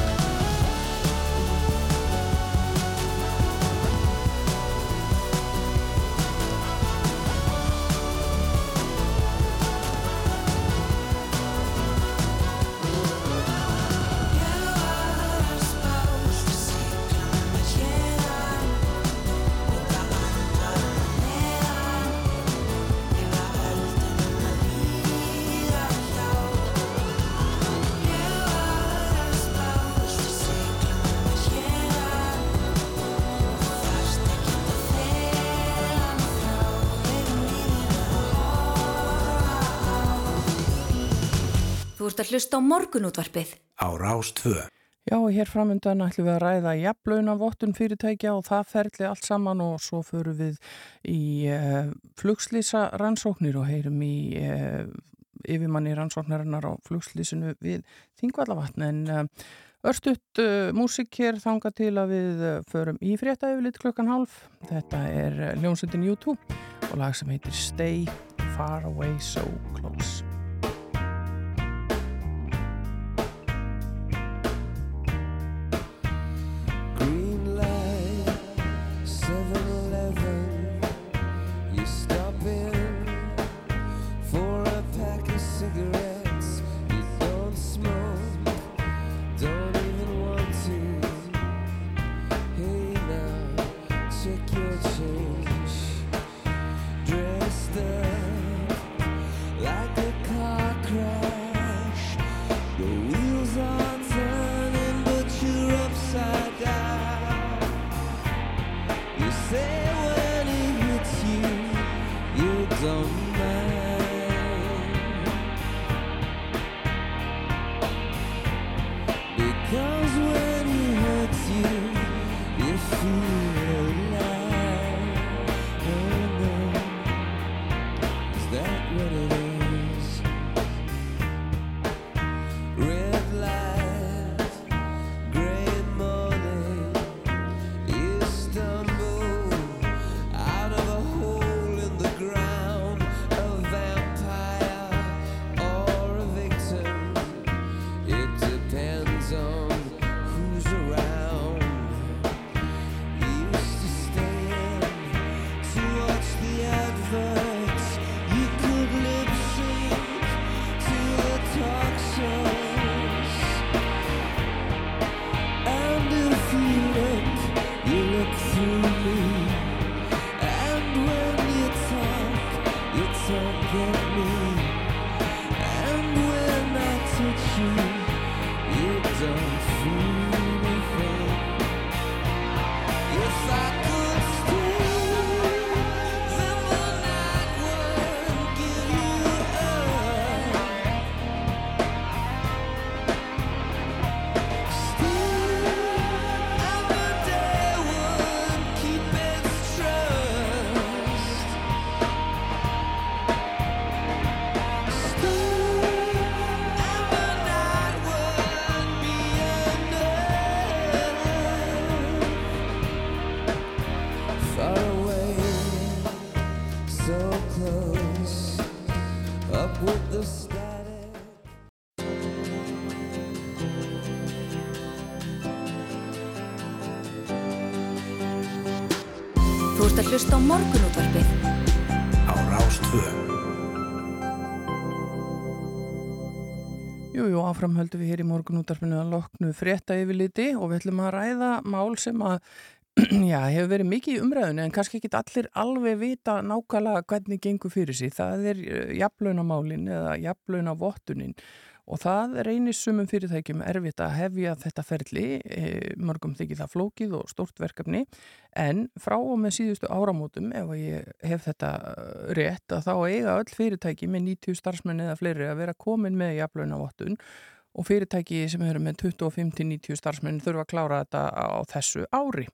ert að hlusta á morgunútvarpið. á Rás 2. Já, hér framöndan ætlum við að ræða jafnlauna vottun fyrirtækja og það ferli allt saman og svo förum við í uh, flugslýsa rannsóknir og heyrum í uh, yfirmanni rannsóknarinnar á flugslýsinu við Þingvallavatn en uh, Örstutt uh, músik hér þanga til að við uh, förum í frétta yfir lit klukkan hálf. Þetta er uh, hljómsveitin YouTube og lag sem heitir Stay Far Away So Close. Morgunútvarpið á Rás 2. Jú, jú, áfram höldum við hér í morgunútarfinu að loknu frétta yfirliti og við ætlum að ræða mál sem að já, hefur verið mikið í umræðinu en kannski ekki allir alveg vita nákvæmlega hvernig gengur fyrir sig. Það er jafnlaunamálin eða jafnlaunavottunin og það reynir sumum fyrirtækjum erfitt að hefja þetta ferli, e, mörgum þykir það flókið og stort verkefni. En frá og með síðustu áramótum ef ég hef þetta eh, rétt að þá eiga öll fyrirtæki með 90 starfsmenn eða fleiri að vera komin með jafnlaunavottun. Og fyrirtæki sem eru með 25-90 starfsmenn þurfa að klára þetta á þessu ári.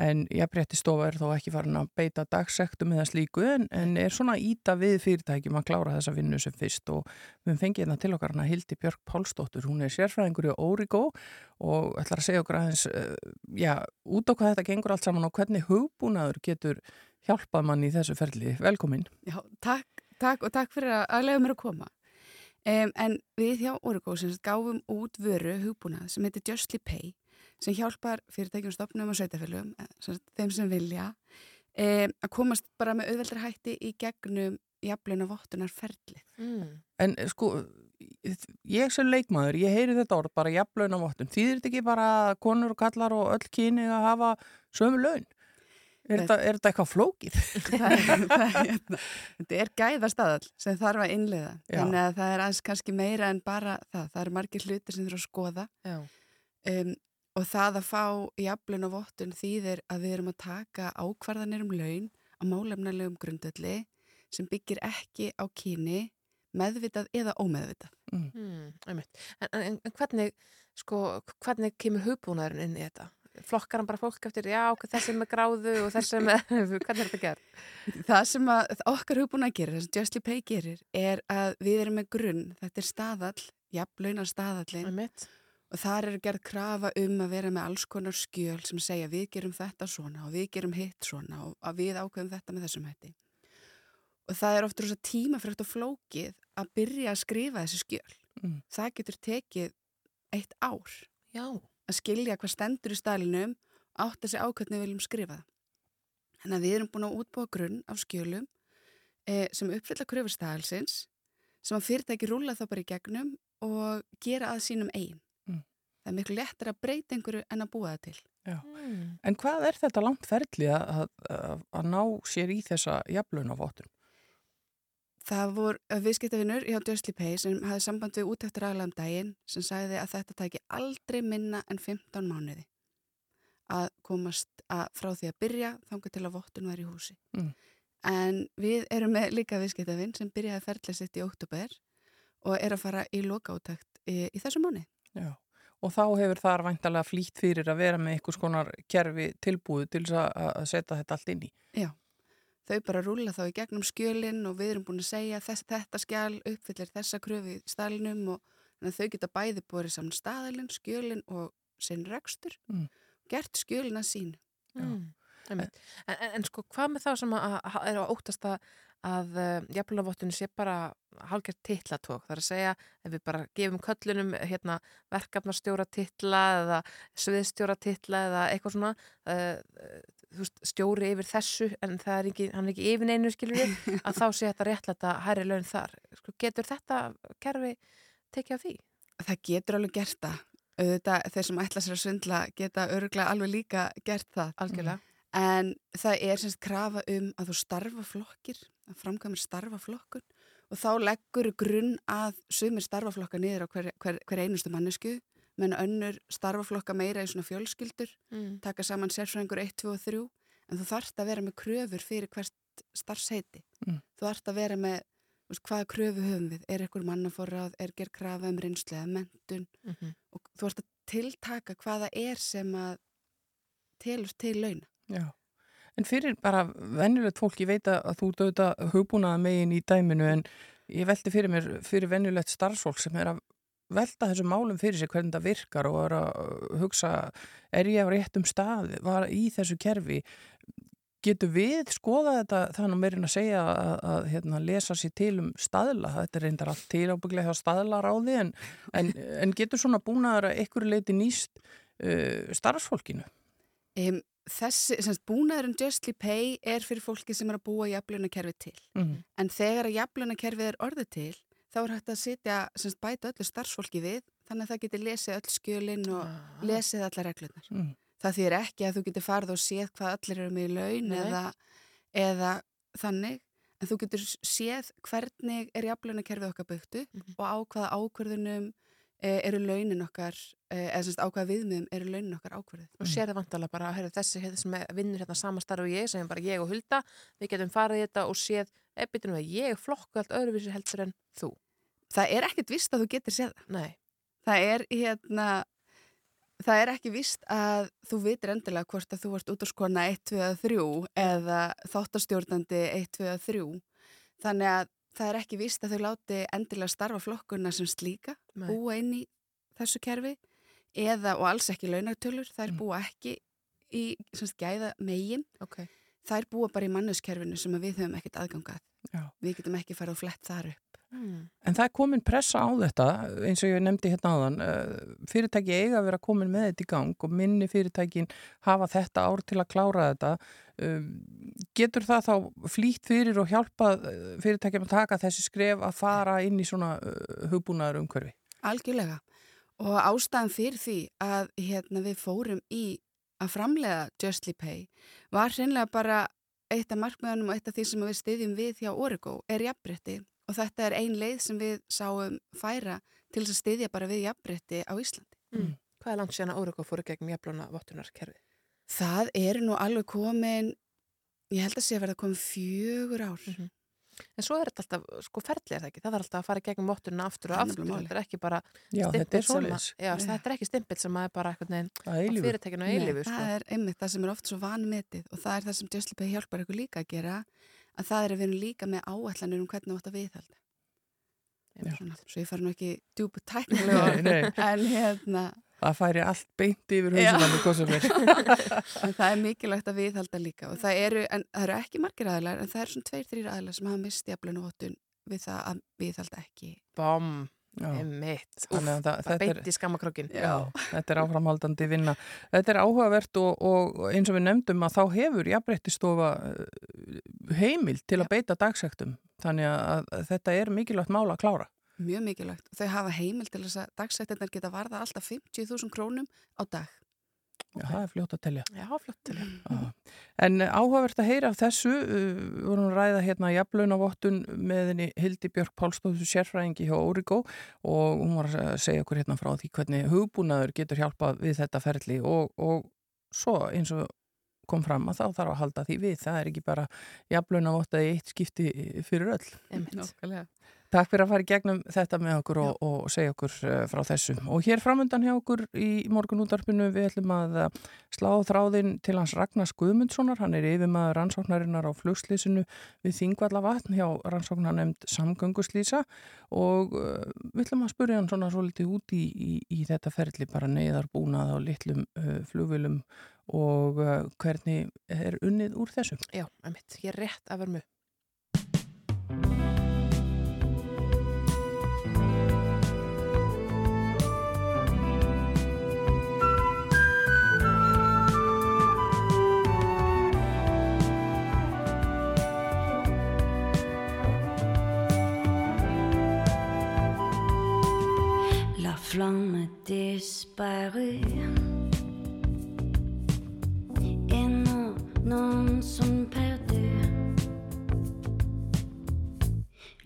En jafnrétti stofa er þó ekki farin að beita dagsektum eða slíku en, en er svona íta við fyrirtækjum að klára þessa vinnu sem fyrst og við fengið hérna til okkar hana Hildi Björk Pálsdóttur, hún er sérfræðingur í Origo og ætlar að segja okkur aðeins, uh, já, út á hvað þetta gengur allt saman og hvernig hugbúnaður getur hjálpað mann í þessu ferli. Velkomin. Já, takk, takk og takk fyrir að, lega mér að koma. Um, en við hjá Origo sem gáfum út vöru hugbúnað sem heitir Justly Pay sem hjálpar fyrirtækjum stopnum og sveitafélugum, sem sagt, þeim sem vilja, um, að komast bara með auðveldri hætti í gegnum jafnleina vottunar ferlið. Mm. En eh, sko, ég sem leikmaður, ég heyri þetta orð bara jafnlaun á vottun. Þýðir þetta ekki bara að konur og kallar og öll kyni að hafa sömu laun? Er þetta, er þetta eitthvað flókið? það er, það er, hérna, þetta er gæðastadall sem þarf að innleiða. Já. Þannig að það er aðeins kannski meira en bara það. Það eru margir hlutir sem þurfa að skoða. Já. Um, og það að fá jafnlaun og vottun þýðir að við erum að taka ákvarðanir um laun á málefnalegum grundölli sem byggir ekki á kyni meðvitað eða ómeðvitað. Mm, einmitt. en, en, en hvernig, sko, hvernig kemur hugbúnaðurinn inn í þetta? Flokkar hann bara fólk eftir, já, þessi með gráðu og þessi með, hvernig er þetta gerð? Það sem að okkar hugbúnað gerir, það sem Justly Pay gerir, er að við erum með grunn, þetta er staðall, jafnlaunar staðallin Einmitt. Og þar eru gerð krafa um að vera með alls konar skjöl sem segja við gerum þetta svona og við gerum hitt svona og að við ákveðum þetta með þessum hætti. Og það er ofta rosa tímafrækt og flókið að byrja að skrifa þessi skjöl. Mm. Það getur tekið eitt ár Já. að skilja hvað stendur í stalinum átt að segja ákveðni við viljum skrifa það. Þannig að við erum búin að útbúa grunn af skjölum eh, sem uppfylla kröfur staðalsins sem að fyrirtæki rúla þá bara í gegnum og gera að sínum eigin. Það er miklu lettar að breyta einhverju en að búa það til. Mm. En hvað er þetta langt ferli að, að, að ná sér í þessa jafnlaunavottun? Það voru viðskiptafinnur hjá Dursley Pay sem hafði samband við útæktur aðlæðum daginn sem sagði að þetta tæki aldrei minna en 15 mánuði að komast að, frá því að byrja þangað til að vottun var í húsi. Mm. En við erum með líka viðskiptafinn sem byrjaði ferðlega sitt í oktober og er að fara í loka átækt í, í þessu mánu. Já. Og þá hefur þar væntalega flýtt fyrir að vera með einhvers konar kerfi tilbúið til þess að, að setja þetta allt inn í. Já, þau bara rúla þá í gegnum skjölinn og við erum búin að segja þess, þetta skjál uppfyllir þessa kröfi í stalinum og þau geta bæði borið saman staðalinn, skjölinn og sinn rekstur, Mm. gert skjölinn að sín. Mm. En, en, en sko hvað með þá sem að, að er að óttast að, að uh, jafnlunavottinu sé bara hálfgerð titlatók, það er að segja ef við bara gefum köllunum hérna, verkefnastjóra titla eða sviðstjóra titla eða eitthvað svona uh, veist, stjóri yfir þessu en það er ekki, hann er ekki yfir neinu skilur við, að þá sé þetta réttlæta hærri laun þar. Sko, getur þetta kerfi tekið af því? Það getur alveg gert það. Auðvitað, þeir sem ætla sér að svindla geta öruglega alveg líka gert það. Algjörlega. En það er semst krafa um að þú starfa flokkir, að framkvæmur starfa flokkun og þá leggur grunn að sumir starfaflokka niður á hver, hver, hver einustu mannesku, menn önnur starfaflokka meira í svona fjölskyldur, Mm. taka saman sérfræðingur 1, 2 og 3, en þú þarft að vera með kröfur fyrir hvert starfsheiti. Mm. Þú þarft að vera með hvaða kröfu höfum við, er eitthvað mannaforrað, er gerð krafa um reynslu eða mentun Mm -hmm. og þú þarft að tiltaka hvaða er sem að telur til launa. Já. En fyrir bara venjulegt fólk, ég veit að þú ert auðvitað hugbúnaða megin í dæminu en ég velti fyrir mér fyrir venjulegt starfsfólk sem er að velta þessum málum fyrir sig hvernig það virkar og er að uh, hugsa er ég á réttum stað, var í þessu kerfi getur við skoða þetta þannig meirinn að segja að, að hérna, lesa sér til um staðla þetta er reyndar allt til ábygglega hjá staðlaráði en, en, en getur svona búnaðar að ykkur leiti nýst uh, starfsfólkinu? Um, þessi, semst, búnaðurinn Justly Pay er fyrir fólki sem er að búa jafnlunakerfi til. Mm. En þegar að jafnlunakerfið er orðið til, þá er hægt að sitja, semst, bæta öllu starfsfólki við, þannig að það getur lesið öll skjölinn og Ah. lesið allar reglunar. Mm. Það þýr ekki að þú getur farið og séð hvað allir eru með í laun eða, eða þannig, en þú getur séð hvernig er jafnlunakerfið okkar byggt upp Mhm. og á hvaða ákvörðunum e, eru launin okkar, e, eða semst á hvaða viðmiðum eru launin okkar ákvörðuð. og sér það vantalega bara, heyrðu, þessi sem vinnur hérna samastarf og ég, sem bara ég og Hulda við getum farið þetta og séð ebbitinu að ég flokku allt öðruvísi heldur en þú. Það er ekkert vist að þú getur séð það. Nei, Það er hérna, það er ekki vist að þú vitir endilega hvort að þú ert út á skona 1, 2 eða 3 eða þáttastjórnandi 1, 2 eða 3. Þannig að það er ekki vist að þau láti endilega starfa flokkuna sem slíka, Nei. búa inn í þessu kerfi eða, og alls ekki launartölur, þær Mm. búa ekki í semst, gæða megin, ok. þær búa bara í mannuskerfinu sem við höfum ekkert aðgangað. Já. Við getum ekki farið og flett þar upp. Mm. En það er komin pressa á þetta, eins og ég nefndi hérna áðan, eh, fyrirtæki eiga að vera komin með þetta í gang og minni fyrirtækin hafa þetta ár til að klára þetta. Um, Getur það þá flýtt fyrir og hjálpa fyrirtækjum að taka þessi skref að fara inn í svona uh, hugbúnaður umhverfi? Algjörlega. Og ástæðan fyrir því að hérna, við fórum í að framlega Justly Pay var hreinlega bara eitt af markmiðanum og eitt af því sem við styðjum við hjá Origo er jafnbrytti og þetta er ein leið sem við sáum færa til þess að styðja bara við jafnbrytti á Íslandi. Mm. Hvað er langt síðan að Óriko fóru gegn jafnluna vottunarkerfi? Það er nú alveg komin, ég held að sé að verða komin fjögur ár. Mhm. En svo er þetta alltaf, sko ferðlega það ekki, það var alltaf að fara í gegnum vottununa aftur og er aftur, þetta er ekki bara Já, þetta stimpil er sem að, já, þetta er ekki stimpil sem að er bara eitthvað er á eilífur. fyrirtækinu og eilifu, sko. Það er einmitt það sem er oft svo vanmetið og það er það sem Pay hjálpar ykkur líka að gera að það er að við erum líka með áætlanir um hvernig þú átt að viðhalda. Svo ég fari nú ekki djúpu tæknilega Nei, nei. en hérna Það færi allt beint yfir hvað sem er. en það er mikilvægt að viðhalda líka og það eru, en það eru ekki margir aðilar en það eru svona tveir, þrýr aðilar sem hafa mist jafnlaunavottun við það að viðhalda ekki. Þannig að það- í skammakrókin Já, þetta er áframhaldandi vinna. Þetta er áhugavert og, og eins og við nefndum að þá hefur jafnbrettistofa eh, heimild til að beita dagsektum. Þannig að, að þetta er mikilvægt mála að klára. Mjög mikilvægt þau hafa heimil til þess að dagsættirnar geta varða alltaf 50.000 krónum á dag Já, það er fljótt að telja. Já, flott til Já. En eh, áhugavert að heyra af þessu, uh, við vorum að ræða hérna jafnlaunavottun með henni Hildi Björk Pálstóðs sérfræðingi hjá Órigó og hún var að segja okkur hérna frá því hvernig hugbúnaður getur hjálpað við þetta ferli og, og svo eins og kom fram að þá þarf að halda því við. Það er ekki bara jafnlaunavottaði eitt skipti fyrir öll. Nákvæmlega. Takk fyrir að fara í gegnum þetta með okkur og, og segja okkur uh, frá þessu. Og hér framöndan hjá okkur í morgun útarpinu við ætlum að uh, slá þráðinn til hans Ragnars Guðmundssonar. Hann er yfirmaður rannsóknarinnar á flugslýsinu við Þingvallavatn hjá rannsóknarnemnd samgönguslýsa og uh, við ætlum að spurja hann svona svolítið út í, í, í þetta ferli bara neyðarbúnað á litlum uh, flugvilum og uh, hvernig er unnið úr þessu. Já, emitt, ég er rétt að vera flamme disparut Et non, non sont perdus.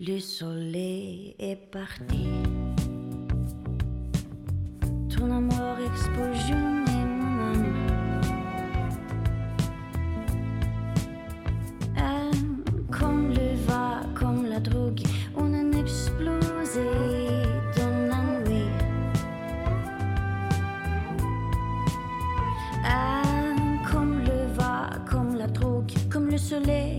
Le soleil est parti. Ton amour explosionne désolée.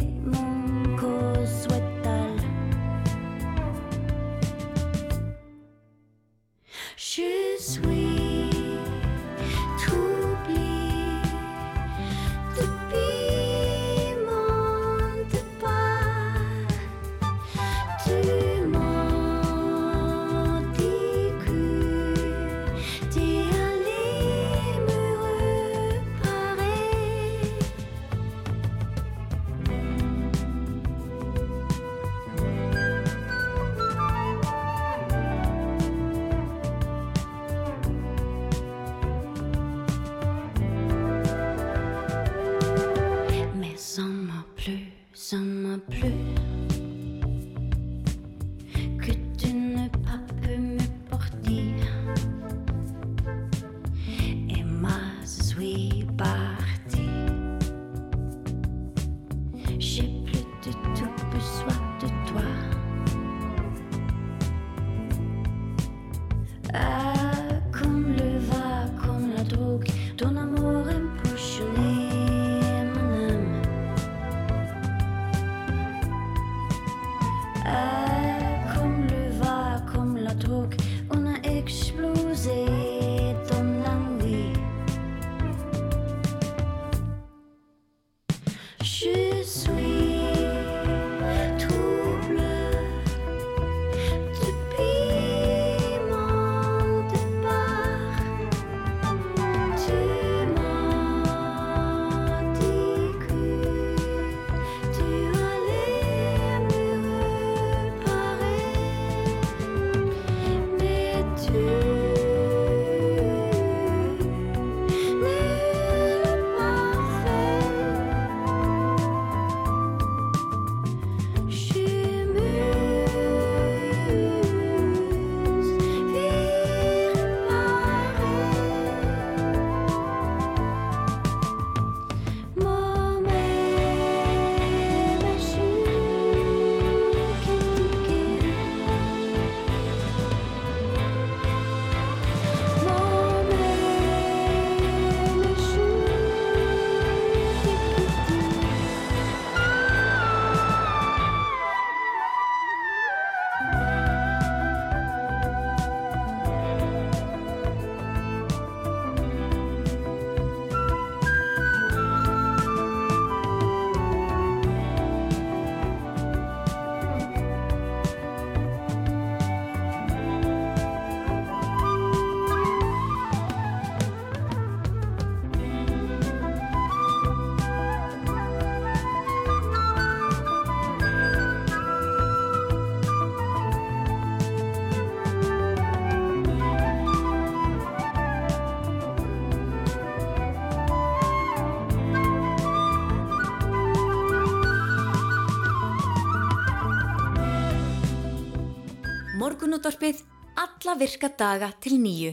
Morgunútvarpið alla virka daga til nýju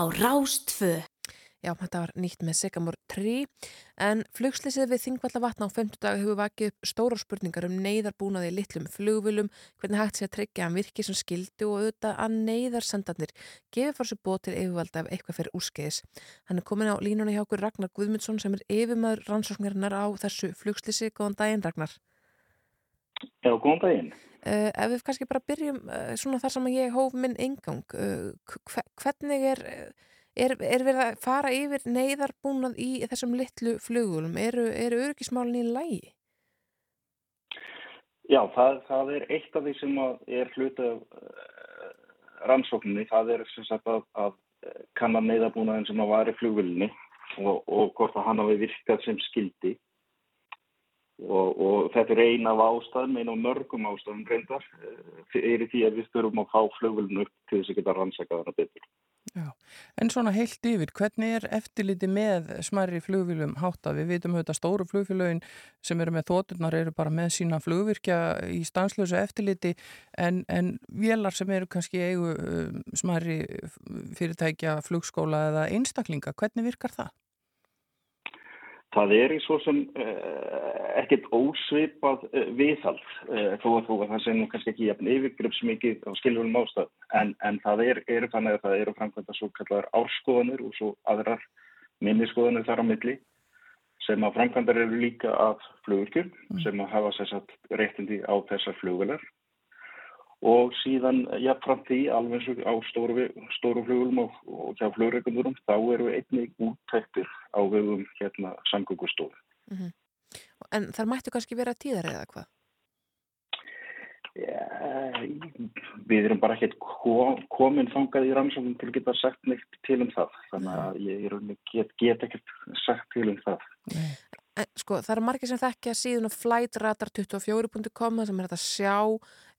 á Rástfö. Já, þetta var nýtt með Segamor 3 en flugslýsið við Þingvallavatna á 50 dag hefur vakið upp stóra spurningar um neyðarbúnaði í litlum flugvölum, hvernig hægt sé að tryggja að virki sem skildi og auðvitað að neyðarsendarnir gefið fór sér bóð til yfirvalda ef eitthvað fyrir úrskeiðis. Hann er komin á línuna hjá okkur Ragnar Guðmundsson sem er yfirmaður rannsóknarinnar á þessu flugslýsi. Góðan daginn Ragnar. Já, góðan daginn. Uh, ef við kannski bara byrjum uh, svona þar sem ég hóf minn engang, uh, hvernig er Er, er verið að fara yfir neyðarbúnað í þessum litlu flugulum? Eru, eru örgismálinn í lægi? Já, það, það er eitt af því sem er uh, rannsókninni. Það er sagt, að, að kannan neyðarbúnaðin sem að var í flugulunni og, og hvort að hann hafi virkað sem skildi. Og, og þetta er eina af ástæðum, eina af mörgum ástæðum reyndar, er í því að við þurfum að fá flugulun upp til þess að geta rannsakað hana betur. Já, en svona heilt yfir, hvernig er eftirliti með smærri flugvílum hátta? Við vitum auðvitað stóru flugfélögin sem eru með þóturnar eru bara með sína flugvirkja í stanslösu eftirliti en, en vélar sem eru kannski eigu um, smærri fyrirtækja, flugskóla eða einstaklinga, hvernig virkar það? Það er í svo sem uh, ekkert ósvipað uh, viðhald uh, þó að, að það sé nú kannski ekki jafn yfirgripps mikið á skilvunum ástæð en, en það er, er þannig að það eru framkvæmda svo kallar árskoðanir og svo aðrar minniskoðanir þar á milli sem að framkvæmdar eru líka af flugurkjur mm. sem að hafa sérsagt réttindi á þessar flugvelar og síðan jafnframt því alveg eins og á stóru, flugulum og, og hjá flugreikundurum þá eru einnig úttæktir á vegum hérna samgöngustofu. Mm -hmm. En þar mættu kannski vera tíðar eða hvað? Ja, við erum bara ekkert komin fangað í rannsóknum til að geta sagt neitt til um það þannig að ég get, get ekkert sagt til um það. Sko, það eru margir sem þekkja síðan á flightradar24.com sem er þetta að sjá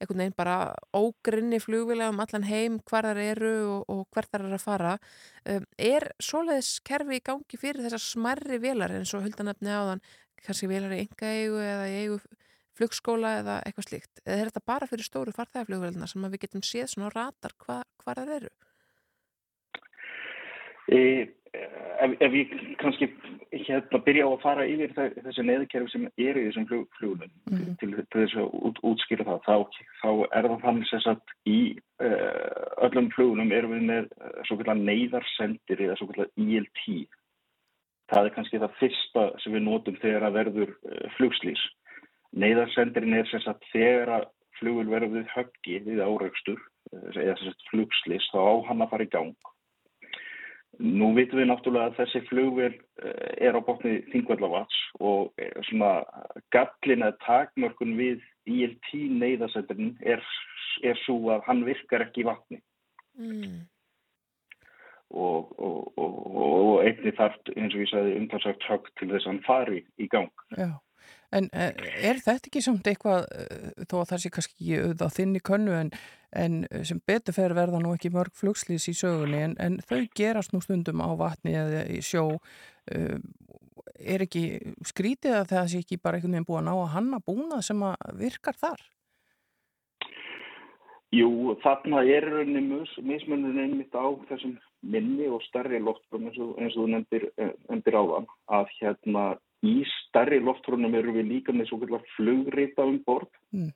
einhvern veginn bara ógrinni flugvilega um allan heim hvar þar eru og, og hver þar eru að fara um, er svoleiðis kerfi í gangi fyrir þessar smerri velar eins og huldanöfni áðan kannski velar í enga eigu eða í eigu flugskóla eða eitthvað slíkt eða er þetta bara fyrir stóru farþægaflugvelina sem við getum séð svona radar hva, hvar þar eru? Ef, ef ég kannski hérna byrja á að fara yfir þessi neðkerfi sem er í þessum flug, flugunum mm -hmm. til, til þess að út, útskýra það þá, þá er það þannig að í uh, öllum flugunum erum við með uh, svo kallar neyðarsendir eða svo kallar ILT það er kannski það fyrsta sem við notum þegar að verður uh, flugslýs neyðarsendirin er sem sagt þegar að flugul verður höggi við áraugstur eða sem sagt flugslýs þá á hann að fara í gang Nú vitum við náttúrulega að þessi flugvel eh, er á botni Þingvallavats og eh, svona gallin að takmörkun við ILT neyðasendurinn er, er svo að hann virkar ekki í vatni. Mm. Og, og, og, og einni þarf, eins og ég sagði, umtalsagt högt til þess að hann fari í gang. Já. En eh, er þetta ekki samt eitthvað, þó að það sé kannski á þinni könnu en en eh, sem betur fer verða nú ekki mörg flugslýs í sögunni en, en þau gerast nú stundum á vatni eða í sjó. Uh, er ekki skrítið að það sé ekki bara einhvern veginn búið að ná að hanna búna sem að virkar þar? Jú, þarna er mismunum einmitt á þessum minni og starri loftbrunum eins og, eins og þú nefndir, eh, nefndir áðan að hérna í starri loftbrunum eru við líka með svo flugrita um bord mm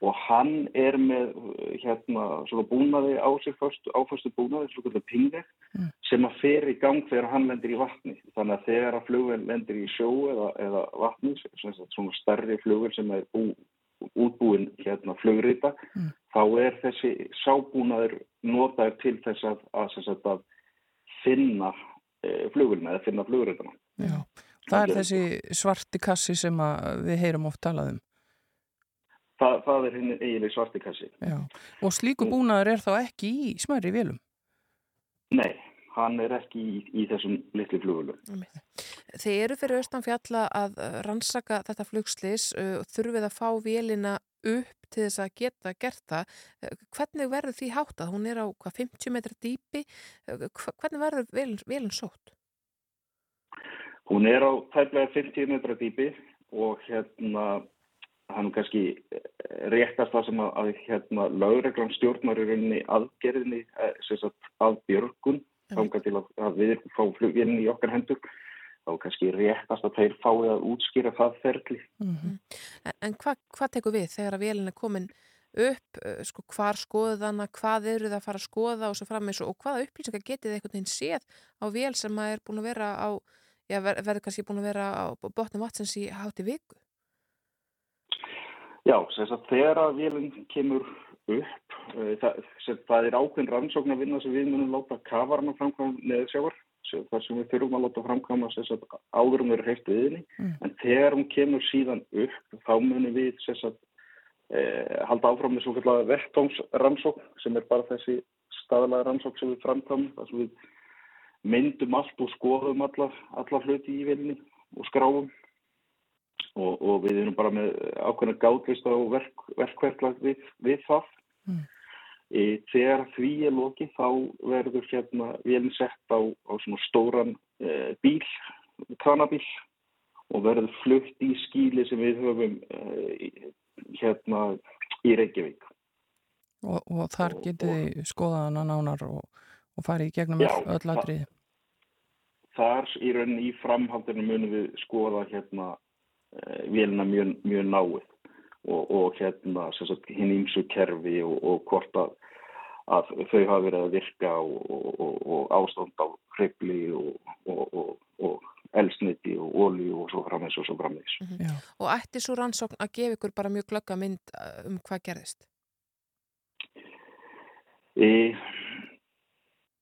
og hann er með hérna svona búnaði á sig fyrstu, áfyrstu búnaði, svona pingveg mm. sem að fer í gang þegar hann lendir í vatni þannig að þegar að flugvel lendir í sjó eða, eða vatni, svona starri flugvel sem er bú, útbúin hérna flugrita mm. þá er þessi sábúnaður notaður til þess að, að, að, að finna e, flugvelina eða finna flugritana Já, það er þessi svarti kassi sem við heyrum oft talað um Það, það er henni eiginlega svartikassi. Já. Og slíku búnaður er þá ekki í smæri vilum? Nei, hann er ekki í, í þessum litli flugulum. Þeir eru fyrir austanfjalla að rannsaka þetta flugslis og uh, þurfið að fá vélina upp til þess að geta gert það. Uh, hvernig verður því háttað? Hún er á hvað, 50 metra dýpi. Uh, hvernig verður vélinn, vélinn sótt? Hún er á tæmlega 50 metra dýpi og hérna er nú kannski eh, réttast það sem að, að hérna, lögreglan stjórnar í rauninni aðgerðinni eh, sagt, að björgun þangað til að, að við fá flugvinni í okkar hendur þá er kannski réttast að þeir fái að útskýra það ferli. En, en hvað hva tekur við þegar að vélina er komin upp, uh, sko, hvar skoðana, hvað eru það að fara að skoða og svo frammeins og hvaða upplýsingar getið einhvern veginn séð á vél sem að er búin að vera á, já, ver, verður kannski búin að vera á botnum vatsins í hátti viku? Já, þess að þegar að vélinn kemur upp, uh, það, það er ákveðin rannsókn að vinna sem við munum láta kafarna framkvæm neðsjávar, þar sem við þurfum að láta framkvæma áður um þeirra heilt viðinni, mm. en þegar hún kemur síðan upp, þá munum við þess að eh, halda áfram með svo kallega vettómsrannsókn sem er bara þessi staðlega rannsókn sem við framkvæmum þar sem við myndum allt og skoðum alla, alla hluti í vilni og skráum og, og við erum bara með ákveðna gátlist á verk, verkverklag við, við það. Mm. E, þegar því er loki þá verður hérna vilin sett á, á svona stóran e, bíl, kanabíl og verður flutt í skíli sem við höfum e, hérna í Reykjavík. Og, og þar getið þið skoðaðana nánar og, og farið í gegnum já, öll aðrið? Þar í rauninni í framhaldinu munum við skoða hérna vélina mjög, mjög náið og, og hérna hinn ímsu kerfi og hvort að, að þau hafa verið að virka og ástand á hrigli og elsniti og ólíu og svo frammeins og svo frammeins. Mm -hmm. Og ætti svo rannsókn að gefa ykkur bara mjög glögga mynd uh, um hvað gerðist? E,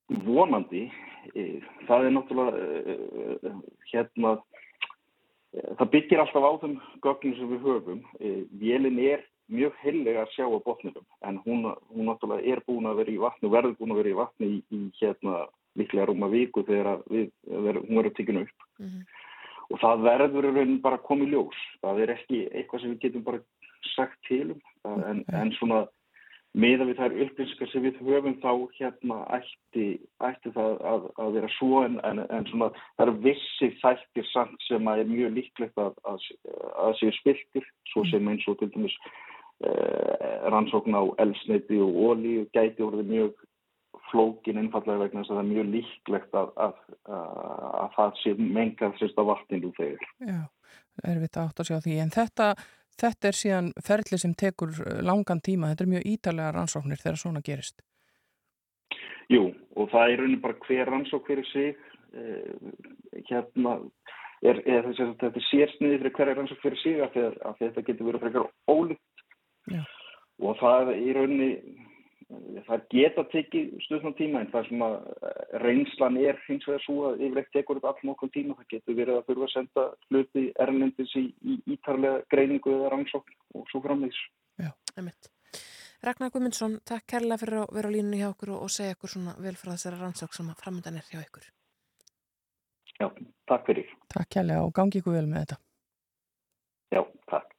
vonandi, e, það er náttúrulega e, hérna, það byggir alltaf á þeim gögnum sem við höfum. Vélin er mjög hellega að sjá á botnum en hún, hún náttúrulega er búin að vera í vatni og verður búin að vera í vatni í, í hérna líklega rúma viku þegar við, við, hún verður tekinu upp mm -hmm. og það verður raunin bara komið ljós það er ekki eitthvað sem við getum bara sagt til um en, en svona meða við þær upplýsingar sem við höfum þá hérna ætti, ætti það að, að vera svo en, en, en svona það eru vissi þættir samt sem að er mjög líklegt að, að, að séu spiltir svo sem eins og til dæmis eh, rannsókn á elsneiti og ólí og gæti orðið mjög flókin einfallega vegna þess að það er mjög líklegt að, að, að það sé mengað sérst á vatninu þegar. Já, er við þetta átt að sjá því. En þetta, þetta er síðan ferli sem tekur uh, langan tíma. Þetta er mjög ítalega rannsóknir þegar svona gerist. Jú, og það er raunin bara hver rannsók fyrir sig. Eh, hérna er, er að þetta er sérsniði fyrir hverja rannsók fyrir sig af því að þetta getur verið frekar ólíkt. Já. Og það er í rauninni það geta tekið stuðnum tíma en það sem að eh, reynslan er hins vegar svo að yfirleitt tekur þetta all nokkuð tíma. Það getur verið að þurfa að senda hluti erlendis í, í ítarlega greiningu eða rannsókn og svo framvegs Já, emitt. Ragnar Guðmundsson takk kærlega fyrir að vera á línunni hjá okkur og, og segja okkur svona vel frá þessari rannsókn sem að framöndan er hjá ykkur. Já, takk fyrir. Takk kærlega og gangi ykkur vel með þetta. Já, takk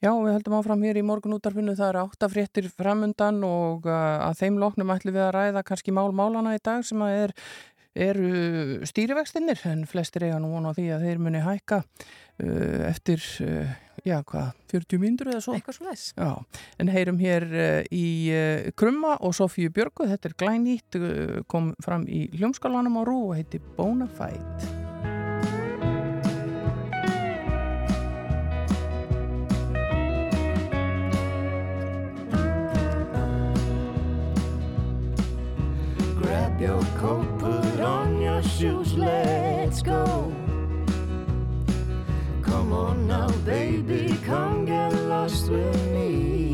Já, við höldum áfram hér í morgun útarfinu, það eru áttafréttir framundan og uh, að þeim loknum ætlum við að ræða kannski mál-málana í dag sem er, eru stýrivextinnir en flestir eiga nú vona á því að þeir muni hækka uh, eftir, uh, já hvað, 40 myndur eða svo. Eitthvað svo þess. Já, en heyrum hér í Krumma og Sofíu Björgu, þetta er glænýtt, kom fram í hljómskálanum á Rú og heiti Bonafide. Your coat, put on your shoes, let's go. Come on now, baby, come get lost with me.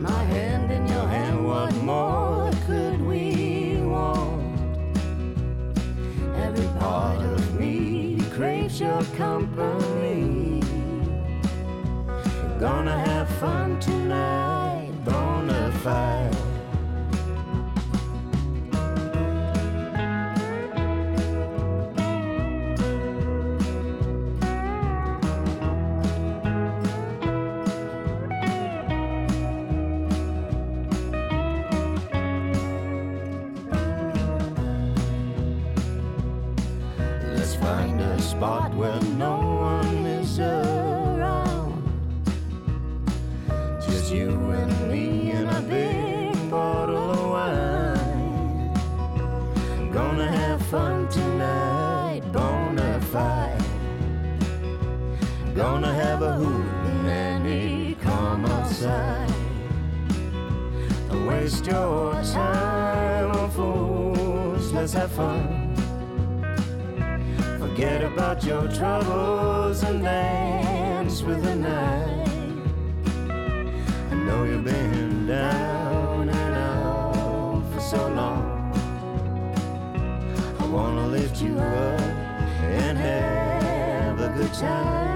My hand in your hand, what more could we want? Every part of me craves your company. Gonna have fun tonight, bona fide. night when no one is around. Just you and me and a big bottle of wine. Gonna have fun tonight, bonafide. Gonna have a hootenanny, come outside. Don't waste your time on fools, let's have fun. About your troubles and dance with the night. I know you've been down and out for so long. I wanna lift you up and have a good time.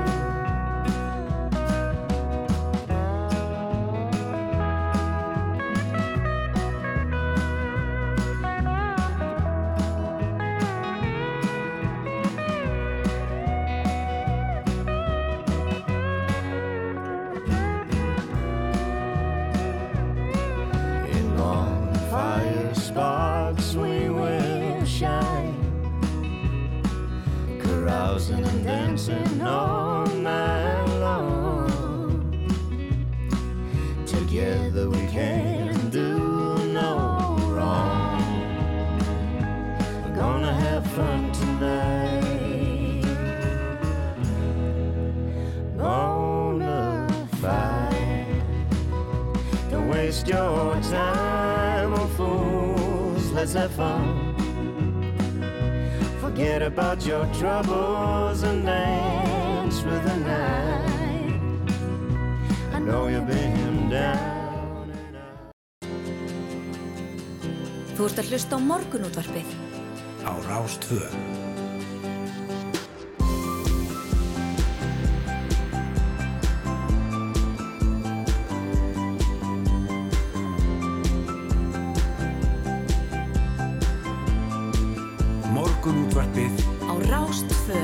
Hlusta á morgunútvarpið á Rástvö. Morgunútvarpið á Rástfö.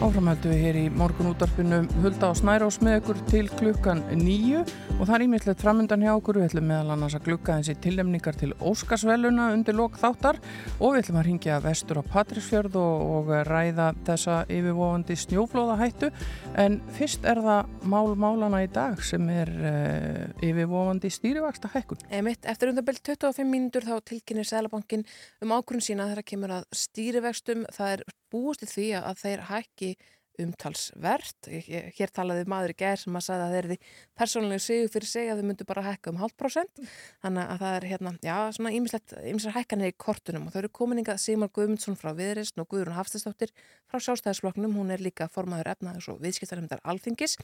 Áframhæltu við hér í morgun útarpinu Hulda og Snærós með ykkur til klukkan nýju og það er ímiðtlegt framöndan hjá okkur. Við ætlum meðal annars að glukka þessi tillemningar til Óskarsveluna undir lok þáttar og við ætlum að ringja vestur á Patrísfjörð og, og ræða þessa yfirvofandi snjóflóðahættu. En fyrst er það mál málana í dag sem er uh, yfirvofandi stýrivaksta hækkun. Emitt, eftir undanbel 25 mínútur þá tilkynir Sælabankin um ákvörðun sína þegar kemur að stýrivextum. Það er búist í því að þeir hækki umtalsvert. Hér talaði maður í gerð sem að sagði að þeir eru persónulega sigur fyrir sig að þau myndu bara hækka um halvt prosent. Þannig að það er hérna, já, svona ímislega hækkanir í kortunum og þau eru kominingað Sigmar Guðmundsson frá Viðrist og Guðrún Hafstæðsdóttir frá Sjálfstæðisfloknum. Hún er líka formaður efnaðis og viðskiptarhemdar Alþingis.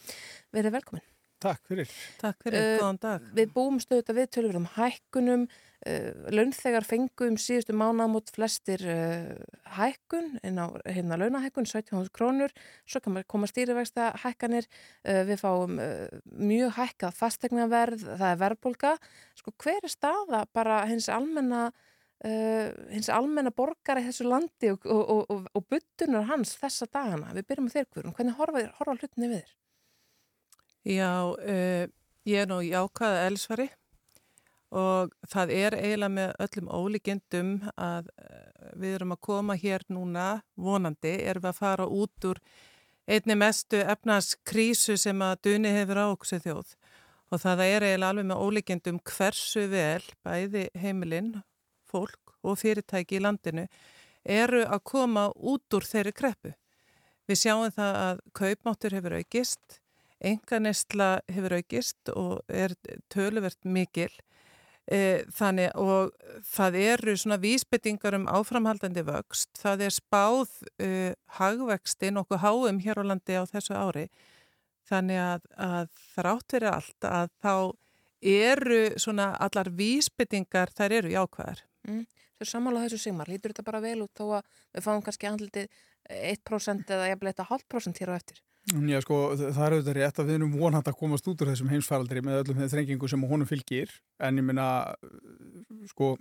Verið velkomin. Takk fyrir. Takk fyrir, uh, góðan dag. Við búum stöðut að við tölum um hækkunum, launþegar fengu um síðustu mánamót flestir uh, hækkun, inn á hérna launahækkun, 17 krónur, svo koma stýrivægsta hækkanir, við fáum mjög hækkað fastegnaverð, það er verðbólka. Sko hver er staða bara hins almenna, hins almenna borgar í þessu landi og, og, og, og, byttunar hans þessa dagana? Við byrjum með þér hverjum, hvernig horfa, horfa hlutinni við þér? Já, uh, ég er nú jákaða elsvari og það er eiginlega með öllum ólíkendum að uh, við erum að koma hér núna vonandi, erum við að fara út úr einni mestu efnarskrísu sem að Duni hefur á okkur þjóð og það er eiginlega alveg með ólíkendum hversu vel bæði heimilinn, fólk og fyrirtæki í landinu eru að koma út úr þeirri kreppu. Við sjáum það að kaupmáttur hefur aukist enganestla hefur aukist og er töluvert mikil þannig og það eru svona vísbyttingar um áframhaldandi vöxt, það er spáð e, hagvexti nokkuð háum hér á landi á þessu ári þannig að, að þrátt fyrir allt að þá eru svona allar vísbyttingar þær eru jákvæðar. Mm. Þau samála þessu sigmar, lítur þetta bara vel út þó að við fáum kannski andlitið 1% eða jafnvel eitthvað halvt prosent hér á eftir? Já, sko, það er auðvitað rétt að við erum vonhægt að komast út úr þessum heimsfaraldri með öllum þeim þrengingu sem honum fylgir. En ég minna, sko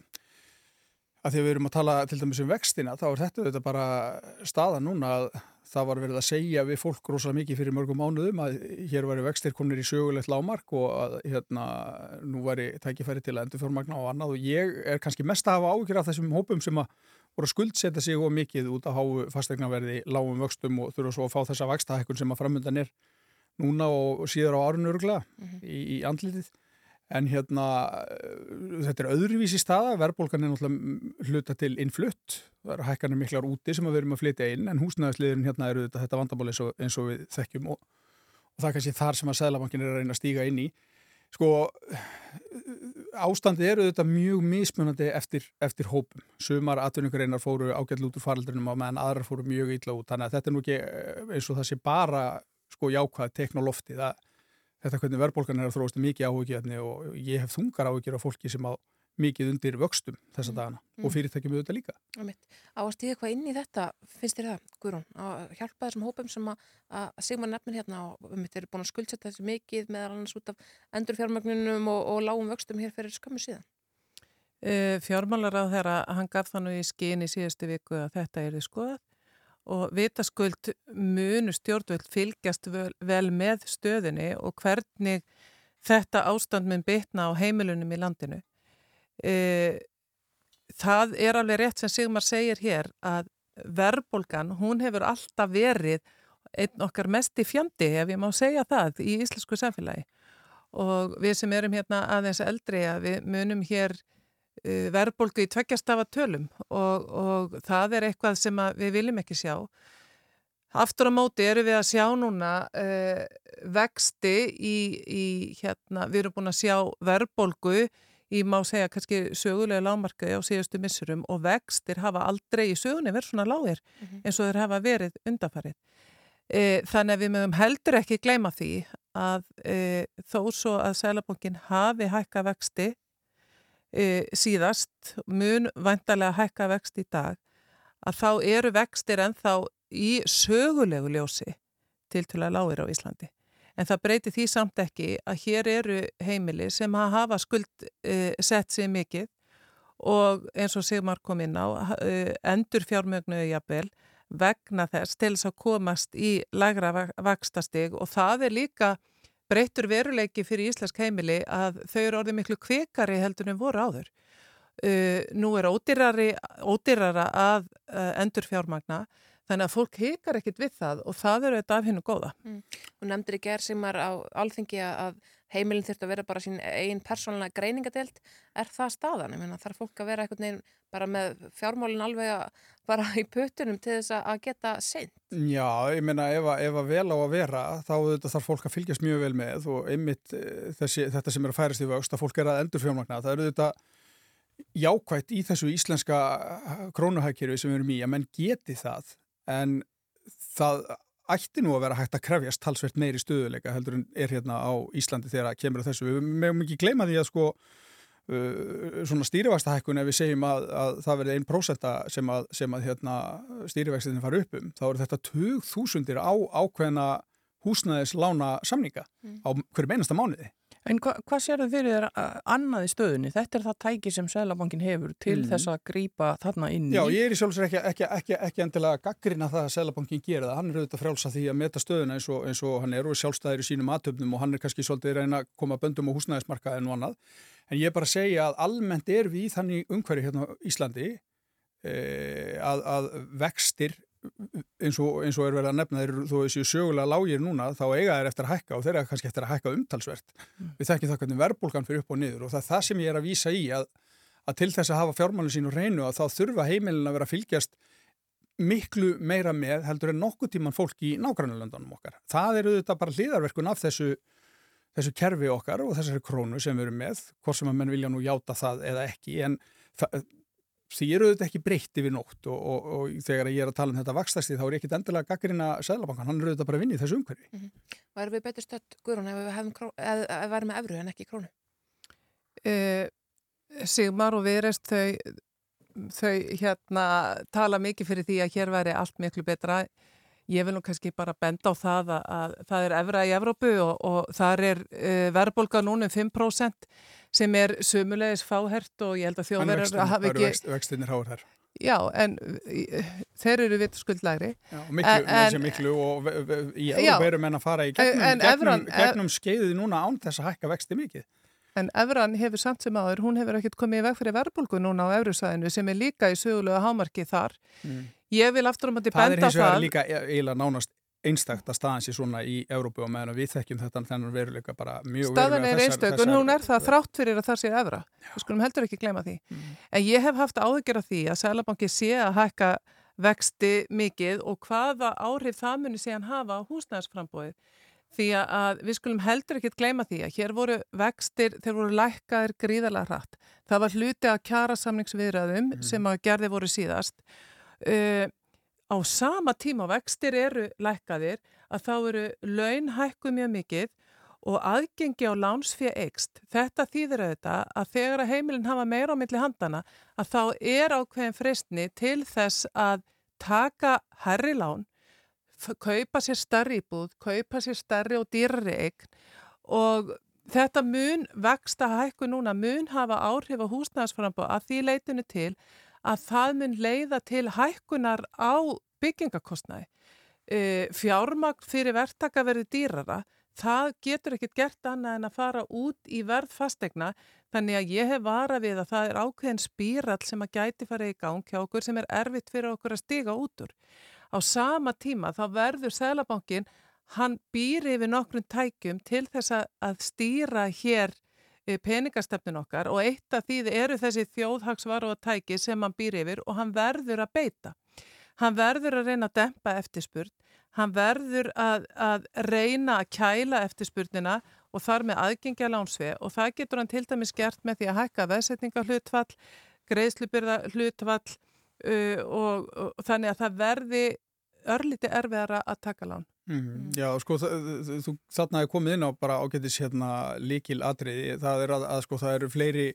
að því að við erum að tala til dæmis um vextina þá er þetta auðvitað bara staða núna að það var verið að segja við fólk rosalega mikið fyrir mörgum mánuðum að hér væri vextir kominir í sögulegt lámark og að hérna nú væri tækifæri til að endur fjármagna og annað. Og ég er kannski mest að hafa ágjur af þessum hópum sem að voru að skuldsetja sig og mikið út að háu fastegnaverði lágum vöxtum og þurfa svo að fá þessa vakstahækkun sem að framöndan er núna og síðar á árun öruglega mm -hmm. í, í andlitið En hérna, þetta er öðruvísi staða, verðbólgan er náttúrulega hluta til innflutt, það eru hækkanir miklar úti sem að við erum að flytja inn, en húsnæðisliðurinn hérna eru þetta, þetta vandamál eins eins og við þekkjum og, og það er kannski þar sem að Sæðlabankin er að reyna að stíga inn í. Sko, ástandið eru þetta mjög mismunandi eftir, eftir hópum. Sumar atvinningareinar fóru ágætlu út úr faraldrinum á meðan aðrar fóru mjög illa út. Þannig að þetta er nú ekki eh, eins og það sé bara sko jákvæð teknolofti. Það, þetta hvernig verðbólgan er að þróast er mikið áhugjefni og ég hef þungar áhugjur af fólki sem á mikið undir vöxtum þessa dagana Mm. og fyrirtækjum auðvitað líka. Einmitt. Á að stíða eitthvað inn í þetta, finnst þér það, Guðrún, að hjálpa þessum hópum sem að, að Sigmar nefnir hérna og um þetta eru búin að skuldsetja þessu mikið meðal annars út af endurfjármögnunum og, og lágum vöxtum hér fyrir skömmu síðan. Uh, fjármálar á þeirra, hann gaf það nú í skinn í síðustu viku að þetta er þið skoðað og vitaskuld munu stjórnvöld fylgjast vel, vel með stöðinni og hvernig þetta ástand mun bitna á heimilunum í landinu. Uh, það er alveg rétt sem Sigmar segir hér að verðbólgan, hún hefur alltaf verið einn okkar mest í fjandi, ef ég má segja það, í íslensku samfélagi. Og við sem erum hérna aðeins eldri að við munum hér uh, verðbólgu í tveggjastafa tölum og, og það er eitthvað sem við viljum ekki sjá. Aftur á móti eru við að sjá núna uh, vexti í, í hérna, við erum búin að sjá verðbólgu í má segja kannski sögulega lámarkaði á síðustu missurum og vextir hafa aldrei í sögunni verið svona lágir eins og þeir hafa verið undanfarið. E, þannig að við mögum heldur ekki gleyma því að e, þó svo að Sælabankin hafi hækka vexti e, síðast, mun vantarlega hækka vexti í dag, að þá eru vextir ennþá í sögulegu ljósi til til að lágir á Íslandi. En það breyti því samt ekki að hér eru heimili sem hafa skuld uh, sett sig mikið og eins og Sigmar kom inn á, uh, endur fjármögnuðu jafnvel vegna þess til þess að komast í lægra vakstastig og það er líka breytur veruleiki fyrir íslensk heimili að þau eru orðið miklu kvikari heldur en voru áður. Uh, nú er ódýrara að endur fjármagna Þannig að fólk hikar ekkit við það og það eru þetta af hennu góða. Mm. Og nefndir í gerð sem er á alþengi að heimilin þurft að vera bara sín einn persónulega greiningadelt. Er það staðan? Ég meina þarf fólk að vera einhvern veginn bara með fjármálinn alveg að bara í puttunum til þess að geta seint? Já, ég meina ef, ef að vel á að vera þá þarf fólk að fylgjast mjög vel með og einmitt þessi, þetta sem er að færast í vöxt að fólk er að endur fjármagna. Það eru þetta jákvægt í þessu íslenska krónuhækjörfi sem við erum í að menn geti það en það ætti nú að vera hægt að krefjast talsvert meiri stöðuleika heldur en er hérna á Íslandi þegar það kemur að þessu. Við meðum ekki gleyma því að sko uh, svona stýrivastahækkun ef við segjum að, að það verði einn prósetta sem að, sem að hérna, stýrivextinni fara upp um, þá eru þetta 20.000 á ákveðna húsnæðislána samninga mm. á hverjum einasta mánuði. En hva, hvað sér þau fyrir þér annað í stöðunni? Þetta er það tæki sem Sælabankin hefur til mm. þess að grýpa þarna inn í. Já, ég er í sjálfsvegar ekki, ekki, ekki, ekki endilega gaggrina það að Sælabankin gera það. Hann er auðvitað frálsa því að meta stöðuna eins og, eins og hann er og sjálfstæðir í sínum aðtöfnum og hann er kannski svolítið reyna að koma böndum á húsnæðismarka en og annað. En ég er bara að segja að almennt er við þannig umhverju hérna Íslandi eh, að, að vextir eins og, eins og er verið að nefna þeir þó þessi sögulega lágir núna þá eiga þeir eftir að hækka og þeir eiga kannski eftir að hækka umtalsvert mm. við þekkjum það hvernig verbulgan fyrir upp og niður og það er það sem ég er að vísa í að, að til þess að hafa fjármálinn sín og reynu að þá þurfa heimilin að vera að fylgjast miklu meira með heldur en nokkuð tíman fólk í nágrannulöndunum okkar það eru þetta bara hlýðarverkun af þessu þessu kerfi okkar og þessari krónu sem við erum með hvort sem að menn vilja nú játa það eða ekki en það því eru þetta ekki breytt yfir nótt og, og, og þegar ég er að tala um þetta vakstasti þá er ég ekkit endilega gaggrina Sæðlabankan, hann eru þetta bara að vinna í þessu umhverfi. Mm -hmm. Og erum við betur stött, Guðrún, ef við hefum ef, ef við erum með efru en ekki krónu? Uh, Sigmar og Viðrest þau, þau hérna tala mikið fyrir því að hér væri allt miklu betra Ég vil nú kannski bara benda á það að, að það er efra í Evrópu og, og þar er uh, verðbólka núna um 5% sem er sumulegis fáhert og ég held að þjóðverðar hafi ekki... Vext, vextinir háur þar. Já, en þeir eru vitt skuldlægri. Já, miklu, en, en, miklu og eru menn að fara í gegnum, en, gegnum, evran, gegnum skeiðið núna án þess að hækka vexti mikið. En Evran hefur samt sem áður, hún hefur ekkert komið í veg fyrir verðbólku núna á Evrusæðinu sem er líka í sögulega hámarki þar. Mm. Ég vil aftur um að benda það. Það er hins vegar líka eiginlega nánast einstakt að staðan sér svona í Európu og meðan við þekkjum þetta þennan veruleika bara mjög Staðan er einstök, en hún er það þrátt fyrir að það sé efra. Við skulum heldur ekki gleyma því. En ég hef haft áhyggjur af því að Sælabanki sé að hækka vexti mikið og hvaða áhrif það muni síðan hafa á húsnæðisframbóið. Því að við skulum heldur ekkit gleyma því að hér voru vextir, þeir voru lækkaðir gríðarlega hratt. Það var hluti af kjarasamningsviðræðum sem að gerði voru síðast. Uh, á sama tíma vextir eru lækkaðir að þá eru laun hækkuð mjög mikið og aðgengi á lánsfið eikst. Þetta þýðir auðvitað að þegar að heimilin hafa meira á milli handana að þá er ákveðin freystni til þess að taka herri lán, kaupa sér starri íbúð, kaupa sér starri og dýrari eign og þetta mun vexta hækku núna mun hafa áhrif á húsnæðasframbá að því leitinu til að það mun leiða til hækkunar á byggingakostnaði. Uh, fjármagn fyrir verktaka verði dýrara, það getur ekkert gert annað en að fara út í verð fastegna, þannig að ég hef vara við að það er ákveðin spírall sem að gæti fara í gang hjá okkur sem er erfitt fyrir okkur að stiga út úr. Á sama tíma þá verður Sælabankin, hann býr yfir nokkrum tækjum til þess að, stýra hér peningastefnin okkar og eitt af því eru þessi þjóðhagsvaru og tæki sem hann býr yfir og hann verður að beita. Hann verður að reyna að dempa eftirspurn, hann verður að, að reyna að kæla eftirspurnina og þar með aðgengja lánsvið og það getur hann til dæmis gert með því að hækka veðsetninga hlutvall, greiðslubyrða hlutvall uh, og, og þannig að það verði örlíti erfiðara að taka lán. Mm, já, sko, það, þú þarna er komið inn á bara ágætis hérna líkil atriði, það er að, að sko það eru fleiri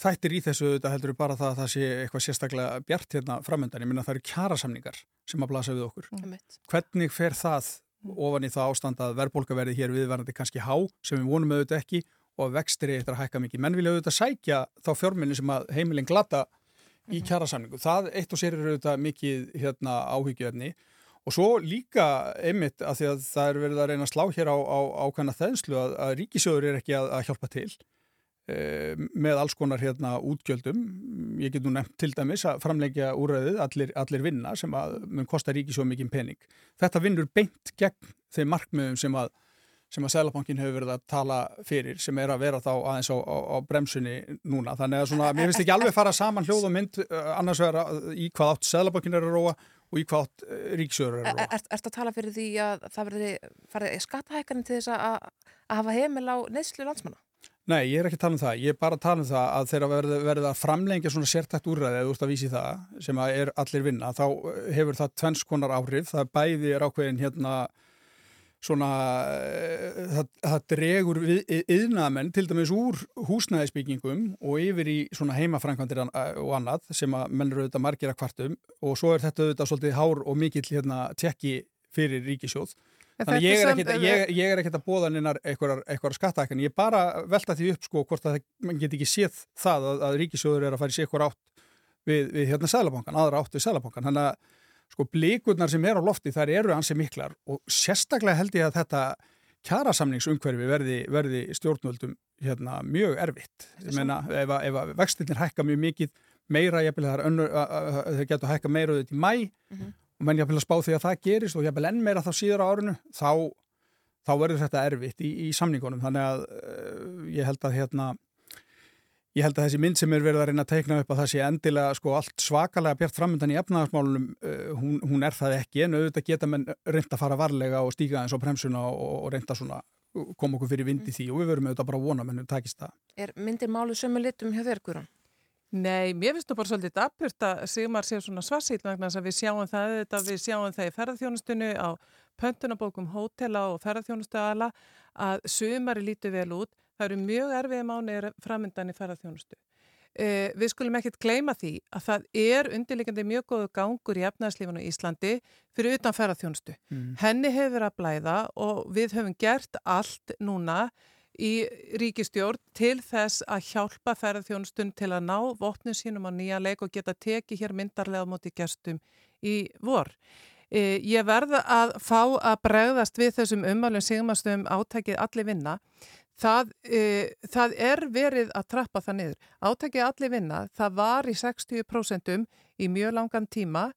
þættir í þessu þetta heldur bara það að það sé eitthvað sérstaklega bjart hérna framöndan, ég minna það eru kjarasamningar sem að blasa við okkur. Mm. Hvernig fer það ofan í það ástand að verðbólka verði hér viðvarandi kannski há sem við vonum auðvitað ekki og vextir eitthvað að hækka mikið. Menn vilja auðvitað sækja þá fjárminni sem að heimilin glata í kjarasamningu. Það eitt og sér er auðvitað mikið hérna, áhyggjöfni og svo líka einmitt að því að það er verið að reyna að slá hér á, ákvæmna þenslu að, að ríkisjóður er ekki að, að hjálpa til e, með alls konar hérna útgjöldum. Ég get nú nefnt til dæmis að framleggja úrræðið allir, allir vinna sem að mun kosta ríkisjóð mikið pening. Þetta vinnur beint gegn þeim markmiðum sem að sem að Sælabankin hefur verið að tala fyrir sem er að vera þá aðeins á, á, á bremsunni núna. Þannig að svona, mér finnst ekki alveg fara saman hljóð og mynd uh, annars vegar að- í hvað átt Sælabankin er að róa og í hvað átt uh, ríksjóður er að róa. Er, ert að tala fyrir því að það verði farið skattahækkanin til þess að, að hafa heimil á neyslu landsmanna? Nei, ég er ekki að tala um það. Ég er bara að tala um það að þegar verður verið að framlengja svona sértækt úrræði eða ert að vísi það sem að er allir vinna, þá hefur það tvenns konar áhrif. Það bæði er ákveðin hérna svona, eh, það, það dregur yðnaðamenn til dæmis úr húsnæðisbyggingum og yfir í svona heimafrænkvandir og annað sem að menn eru auðvitað margir að kvartum og svo er þetta auðvitað svolítið hár og mikill hérna tekki fyrir ríkisjóð. Þannig ég er ekkert ég, ég er ekkert að bóða neinar eitthvað, skattahækkan. Ég er bara velta því upp sko hvort að mann get ekki séð það að, að ríkisjóður er að fara í sig eitthvað átt við, við hérna Sælabankan, aðra átt við Sælabankan. Þannig að sko blikurnar sem er á lofti þær eru ansi miklar og sérstaklega held ég að þetta kjarasamningsumhverfi verði, verði stjórnvöldum hérna mjög erfitt. Ég meina ef, að- vextinir hækka mjög mikið meira, ég að- að þeir getur hækka meira auðvitað í mæ og menn ég að spá því að það gerist og ég enn meira þá síður á árinu, þá, þá verður þetta erfitt í, í samningunum. Þannig að uh, ég held að hérna Ég held að þessi mynd sem er verið að reyna að teikna upp að það sé endilega sko allt svakalega bjart framöndan í efnaðarsmálunum, uh, hún, hún er það ekki en auðvitað geta menn reynd að fara varlega og stíga eins á bremsuna og, og reynda svona koma okkur fyrir vind í því og við verum auðvitað bara að vona mennum takist það. Er myndir málu sömu litum hjá þér, Guðrún? Nei, mér finnst þú bara svolítið dapurt að Sigmar sé svona svarsýll vegna þess að við sjáum það, þetta, við sjáum það í ferðarþjónustunni á pöntunabókum hótela og ferðarþjónustuala að sumari lítur vel út. Það eru mjög erfiði mánuðir framöndan í ferðarþjónustu. Eh, við skulum ekkert gleyma því að það er undirleikandi mjög góðu gangur í efnæðslífunu í Íslandi fyrir utan ferðarþjónustu. Mm. Henni hefur að blæða og við höfum gert allt núna í ríkistjórn til þess að hjálpa ferðarþjónustun til að ná vopnum sínum á nýja leik og geta tekið hér myndarlega á móti gestum í vor. E, ég verða að fá að bregðast við þessum umálum sigmastum átækið allir vinna. Það, e, það er verið að trappa það niður. Átækið allir vinna, það var í 60% í mjög langan tíma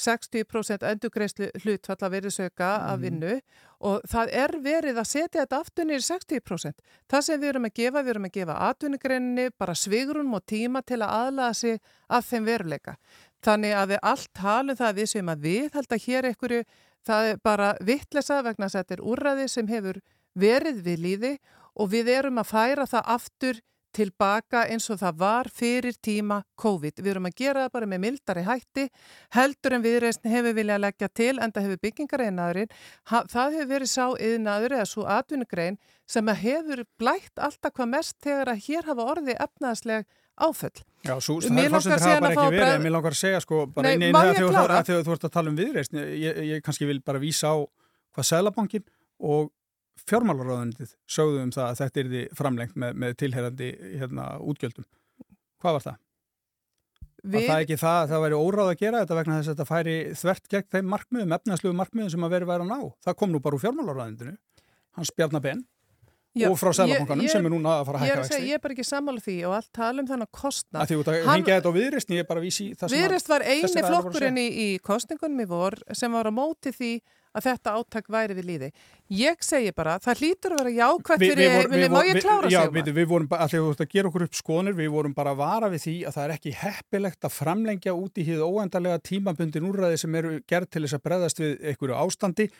60% endurgreislu hlutfalla virðisauka af Mhm. vinnu og það er verið að setja þetta aftur í 60%. Það sem við erum að gefa, við erum að gefa atvinnugreininni bara svigrunum og tíma til að aðlaða sig að þeim veruleika. Þannig að við allt talum það að við sem að við held að hér einhverju, það er bara vittlesa vegna að þetta er úrræði sem hefur verið við líði og við erum að færa það aftur tilbaka eins og það var fyrir tíma COVID. Við erum að gera það bara með mildari hætti, heldur en viðreysn hefur viljað leggja til, en það hefur byggingareinaðurinn, það hefur verið sá yðnaður eða svo atvinnugrein sem hefur blætt alltaf hvað mest þegar að hér hafa orðið efnaðsleg áföll. Já, svo, er síðan hafa bara ekki verið, en mér langar að segja sko, bara Nei, einu einu þegar þú, ert að tala um viðreist, ég, ég kannski vil bara vísa á hvað Sælabankin og fjármálaráðunitið sögðu um það að þetta er því framlengt með, með tilherandi hérna, útgjöldum. Hvað var það? Við... Var það ekki það að það væri óráð að gera þetta vegna þess að þetta færi þvert gegn þeim markmiðum, efnæslu markmiðum sem að veri væri að ná? Það kom nú bara úr fjármálaráðunitinu, hans Bjarnar Ben Já, og frá Sælabankanum sem er núna að fara að hækka vexti. ég er bara ekki sammála því og allt tala um kostnað. Að því út að Hann- hengja þetta á það að- Viðreist var eini flokkurinn í, í kostningunum í vor sem var á móti því að þetta áttak væri við líði. Ég segi bara, það hlýtur að vera jákvæmt fyrir, við, má ég klára við, já, sig við, við vorum bara, allir þú ert að gera okkur upp skonir, við vorum bara að vara við því að það er ekki heppilegt að framlengja út í hýðu óendarlega tímabundin úrræði sem eru gerð til þess að breðast við einhverju ástandi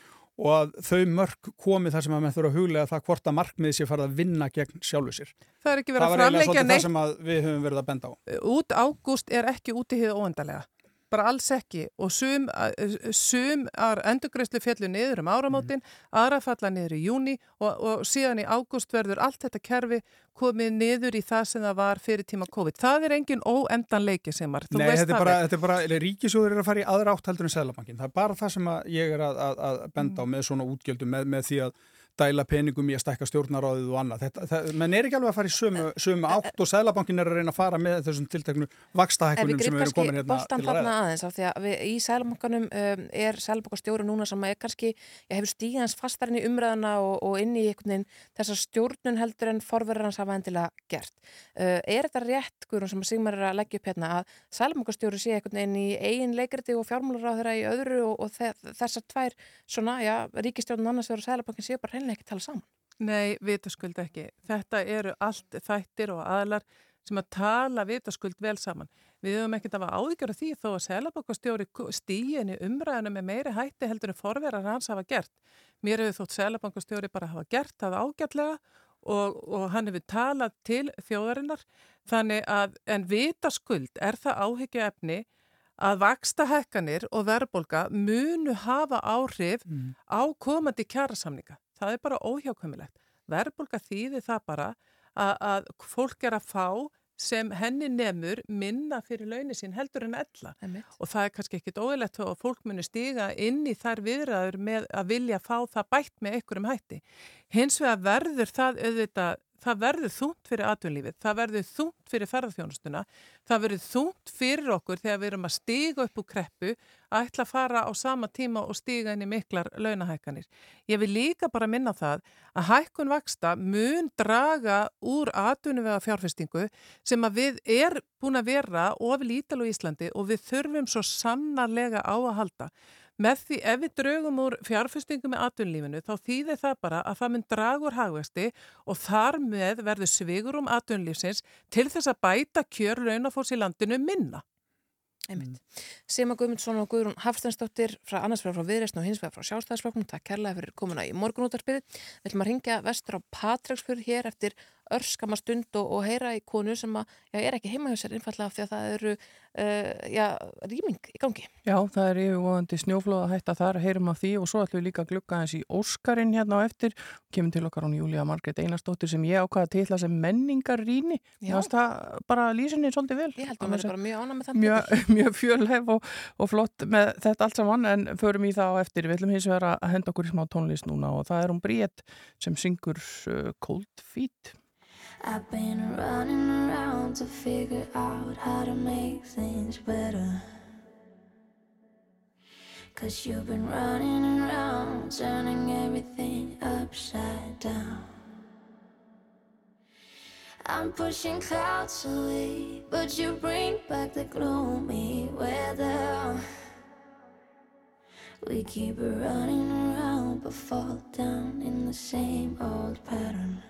og að þau mörg komi þar sem að menn þurfa að huglega það hvort að markmiði sé farið að vinna gegn sjálfu sér. Það er ekki verið Það að var eiginlega svolítið það neitt. sem við höfum verið að benda á. Út ágúst er ekki út í hið óendalega. Bara alls ekki. Og sum, sum endurgreyslu fjallu niður um áramótin, aðra falla niður í júni og, og síðan í ágúst verður allt þetta kerfi komið niður í það sem það var fyrir tíma COVID. Það er engin óendanleiki sem var. Nei, þetta er, bara, þetta er bara, ríkisjóður er að fara í aðra átt heldur en Sælabankin. Það er bara það sem ég er að, að, að benda á með svona útgjöldum, með, með því að dæla peningum í að stækka stjórnaráðið og annað. Þetta, það, menn er ekki alveg að fara í sömu, sömu átt og Sælabankin er að reyna að fara með þessum tilteknu vakstahækkunum sem erum komin hérna til að ræða. aðeins að við, í sælbankanum um, er sælbankastjóri núna sem er kannski, ég hefur stíðið hans fastar inn í umræðuna og, og inn í einhvern veginn þessar stjórnun heldur en forverðar hans hafa endilega gert. Uh, er þetta rétt, Guðrún, sem Sigmar er að leggja upp hérna að sælbankastjóri sé einhvern veginn í eigin leikriti og fjármálaráð í öðru og, og þe þessar tvær svona, já, ríkistjórnun annars vegar og sælbankin séu bara hreinlega ekki tala saman? Nei, vitaskuld ekki. Þetta eru allt þættir og aðlar sem að tala vitaskuld vel saman. Við höfum ekkert að hafa áðgjör af því þó að selabokastjóri stíginni umræðinu með meiri hætti heldur en forverar hans hafa gert. Mér hefur þótt selabokastjóri bara hafa gert það ágætlega og, og hann hefur talað til þjóðarinnar þannig að en vitaskuld er það áhyggja efni að vaksta hækkanir og verðbolga munu hafa áhrif á komandi kjærasamninga. Það er bara óhjákvæmilegt. Verðbolga þýðir það bara að, að fólk er að fá sem henni nefnur minna fyrir launi sín heldur en ella. Og það er kannski ekkit óeilegt þó að fólk muni stiga inn í þær viðræður með að vilja fá það bætt með einhverjum hætti. Hins vegar verður það auðvitað það verður þungt fyrir atvinnlífið, það verður þungt fyrir ferðarþjónustuna, það verður þungt fyrir okkur þegar við erum að stiga upp úr kreppu, að ætla að fara á sama tíma og stiga inn í miklar launahækkanir. Ég vil líka bara minna það að hækkun vaksta mun draga úr atvinnuvega fjárfestingu sem að við er búin að vera of lítal á Íslandi og við þurfum svo sannarlega á að halda. Með því ef við draugum úr fjárfestingum með atvinnlífinu þá þýðir það bara að það mun dragur hagvexti og þar með verður svigur um atvinnlífsins til þess að bæta kjör launafólks í landinu minna. Einmitt. Sima Guðmundsson og Guðrún Hafstensdóttir frá annars vegar frá Viðreysn og hins vegar frá Sjálfstæðisflokknum. Takk kærlega fyrir komuna í morgunútarpið. Við ætlum að ringja vestur á Patræksfjörð hér eftir örskama stund og, og heyra í konu sem að, já, er ekki heima hjá sér einfallega því að það eru uh, já, rýming í gangi. Já, það er yfirvóðandi snjóflóða hætta þar, heyrum af því og svo ætlum við líka að glugga eins í Óskarinn hérna á eftir, kemur til okkar hún Júlia Margrét Einarsdóttir sem ég ákvaða til að sem menningar rýni, Já. það bara lýsinni svolítið vel. Ég held að hún er bara mjög ánað með það. Mjög, mjög fjölhef og, og flott með þetta allt saman en förum í það á eftir. Við ætlum hins vegar að henda okkur í smá tónlist núna og það er hún Bríett sem syngur uh, Cold Feet. I've been running around to figure out how to make things better. Cause you've been running around, turning everything upside down. I'm pushing clouds away, but you bring back the gloomy weather. We keep running around but fall down in the same old pattern.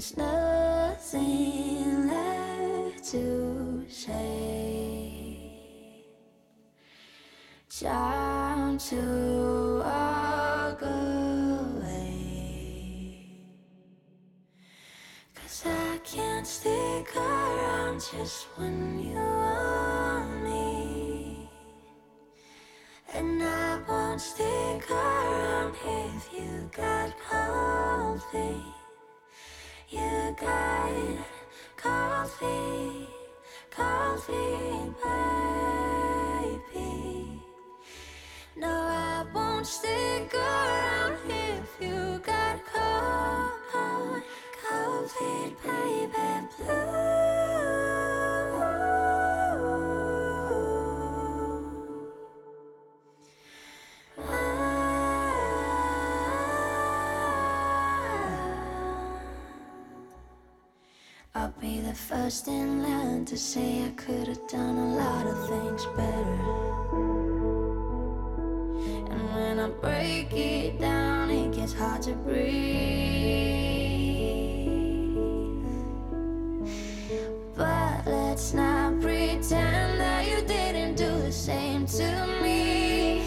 There's nothing left to say. Time to walk away. Cause I can't stick around just when you want me. And I won't stick around if you got cold. You got baby. No, I won't stick around if you got cold baby blue. First in line to say I could have done a lot of things better. And when I break it down, it gets hard to breathe. But let's not pretend that you didn't do the same to me.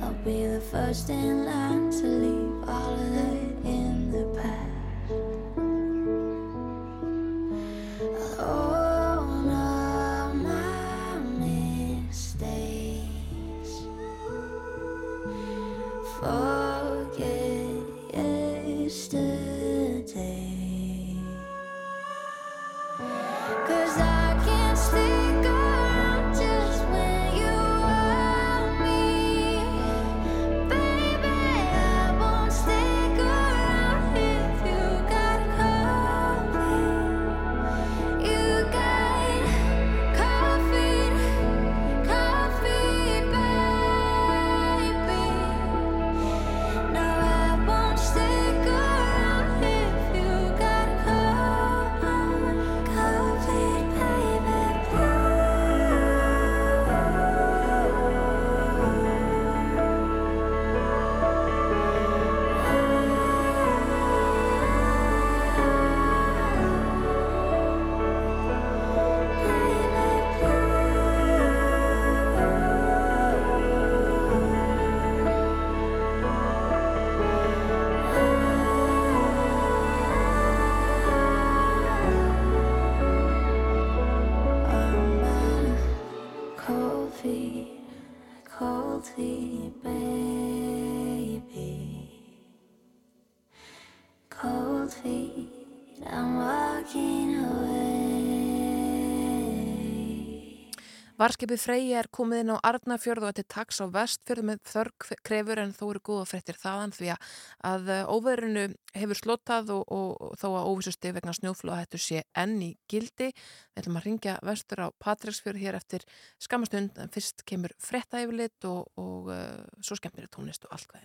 I'll be the first in line to leave Varskipið Freyja er komið inn á Arnafjörð og er taks á vestfjörð með þörg krefur en þó eru góða fréttir þaðan því að, að óverinu hefur slotað og, og, og þó að óvissusti vegna snjóflóða hættu sé enn í gildi. Við ætlum að ringja vestur á Patræksfjörð hér eftir skamastund en fyrst kemur frétta yfirlit og, og uh, svo skemmtir tónlist og allt hvað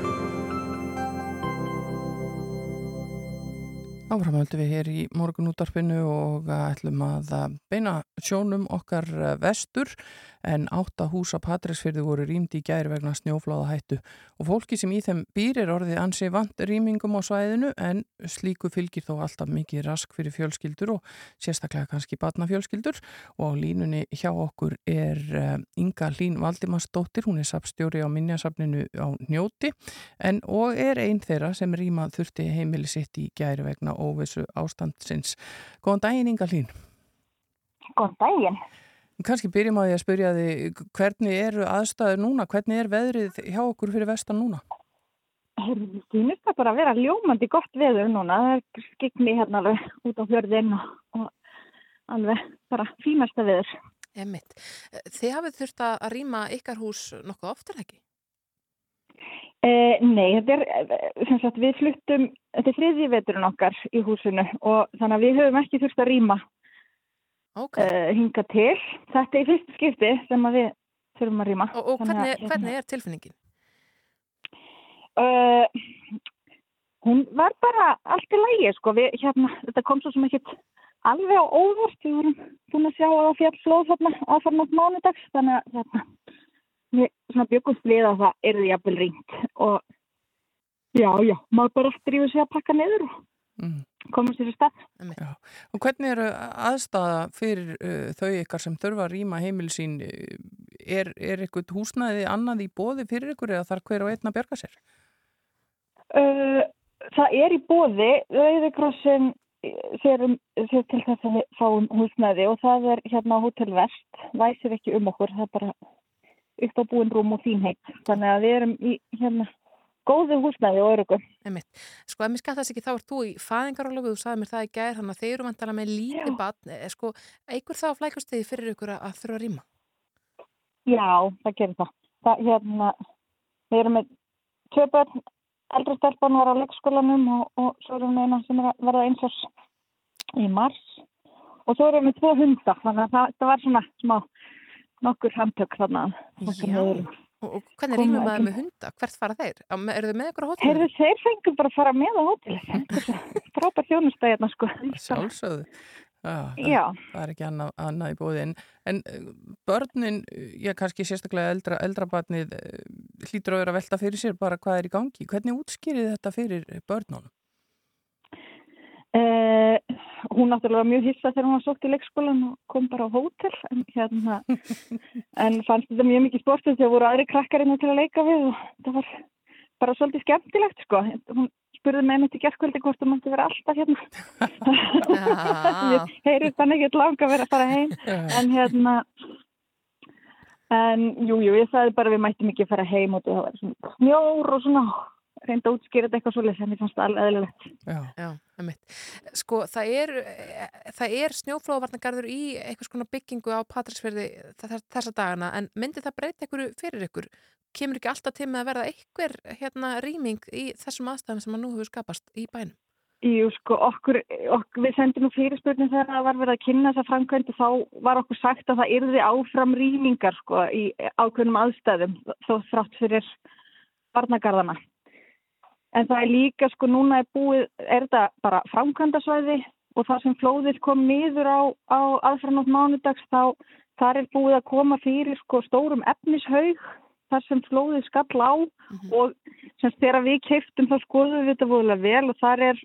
Áframhaldum við hér í morgunútvarpinu og ætlum að beina sjónum okkar vestur. En átta hús á Patræsfyrði voru rýmdi í gæri vegna snjófláða hættu. Og fólki sem í þeim býr er orðið ansi vant rýmingum á svæðinu en slíku fylgir þó alltaf mikið rask fyrir fjölskyldur og sérstaklega kannski batnafjölskyldur og á línunni hjá okkur er Inga Lín Valdimarsdóttir, hún er sapstjóri á Minjasafninu á Njóti. En og er einn þeirra sem rýma þurfti heimili sitt í gæri vegna óvissu ástandsins. Góðan daginn Inga Lín. Góðan daginn. Kanski byrjum á því að spyrja þig, hvernig eru aðstæður núna? Hvernig er veðrið hjá okkur fyrir vestan núna? Það bara að vera ljómandi gott veður núna. Það er skikni hérna alveg út á fjörðin og, og alveg bara fínasta veður. Emmitt. Þið hafið þurft að rýma ykkar hús nokkuð oftar ekki? Eh, nei, þetta er, eh, sem sagt, við fluttum, þetta er þriðji veturinn okkar í húsinu og þannig að við höfum ekki þurft að rýma okay. uh, hinga til. Þetta er í fyrst skipti sem að við þurfum að rýma. Og, og hvernig, hvernig er tilfinningin? uh, hún var bara allt í lægi, sko. Við, hérna, þetta kom svo sem ekkit alveg á óvart. Við vorum búin að sjá að það fjall flóð þarna aðfarnátt mánudags, þannig að hérna, svona byggumst við að það er því jafnvel ringt og já, já, maður bara drífur sig að pakka niður og Mm. koma sér í stað. Já. Og hvernig eru aðstæða fyrir uh, þau ykkar sem þurfa að rýma heimil sín? uh, Er, er eitthvað húsnæði annað í bóði fyrir ykkur eða þarf hver og einn að bjarga sér? Uh, það er í bóði, Rauðikrossin sér, um, sér til þess að við fáum húsnæði og það er hérna á Hotel Vest, væsir ekki um okkur, það er bara upp á búin rúm og þín heitt. Þannig að við erum í hérna góðu húsnæði og örugum. Sko, ef mér skattast ekki, þá ert þú í fæðingarólofu, þú sagði mér það í gær, þannig að þeir eru vantala með lítið batn, sko, eigur það á flækustegi fyrir ykkur að, þurfa að rýma? Já, það gerir það. það hérna, við erum með tvö börn, eldri stelpan var á leikskólanum og, og svo erum við eina sem er að verða eins árs í mars og svo erum við tvo hunda, þannig að það, það var svona smá nokkur handtök þannig og, og hvernig rýmum maður með hunda? Hvert fara þeir? Eru þau með ykkur á hótelinu? Heyrðu, þeir fengum bara að fara með á hótel. Frábær þjónustæðina, sko. Sjálfsögðu. Já, það, það er ekki annað, annað í bóði en, uh, börnin, uh, já kannski sérstaklega eldra, eldra barnið uh, hlýtur að vera að velta fyrir sér bara hvað er í gangi. Hvernig útskýrið þetta fyrir börnunum? Uh, hún náttúrulega var mjög hissa þegar hún var sótt í leikskólan og kom bara á hótel en, hérna, en fannst þetta mjög mikið sportið þegar voru aðri krakkarinn til að leika við og það var bara svolítið skemmtilegt sko. Hún spurði með mitt í gerðkvöldi hvort þú mátti vera alltaf hérna. Ég heyrið þannig ekki langa að vera að fara heim en hérna en jú, jú, ég sagði bara við mættum ekki að fara heim og það var svona snjór og svona reynda þetta eitthvað svolítið sem ég fannst það alveg eðlilegt. Já. Já. Sko, það er, það er snjóflóðvarnagarður í einhvers konar byggingu á Patrísferði þessa dagana, en myndi það breyta einhverju fyrir ykkur? Kemur ekki alltaf til með að verða einhver hérna rýming í þessum aðstæðum sem að nú hefur skapast í bænum? Jú, sko, okkur, okkur við sendum nú fyrirspurning þegar það var verið að kynna þessa framkvæmdi þá var okkur sagt að það yrði áfram rýmingar sko í ákveðnum aðstæðum þó þrátt fyrir barnagarðana. En það er líka sko núna er búið, er þetta bara framkvæmdasvæði og það sem flóðið kom niður á, á aðfrannátt mánudags þá þar er búið að koma fyrir sko stórum efnishaug þar sem flóðið skall á og sem þegar við keiftum þá skoðum við þetta voðulega vel og þar er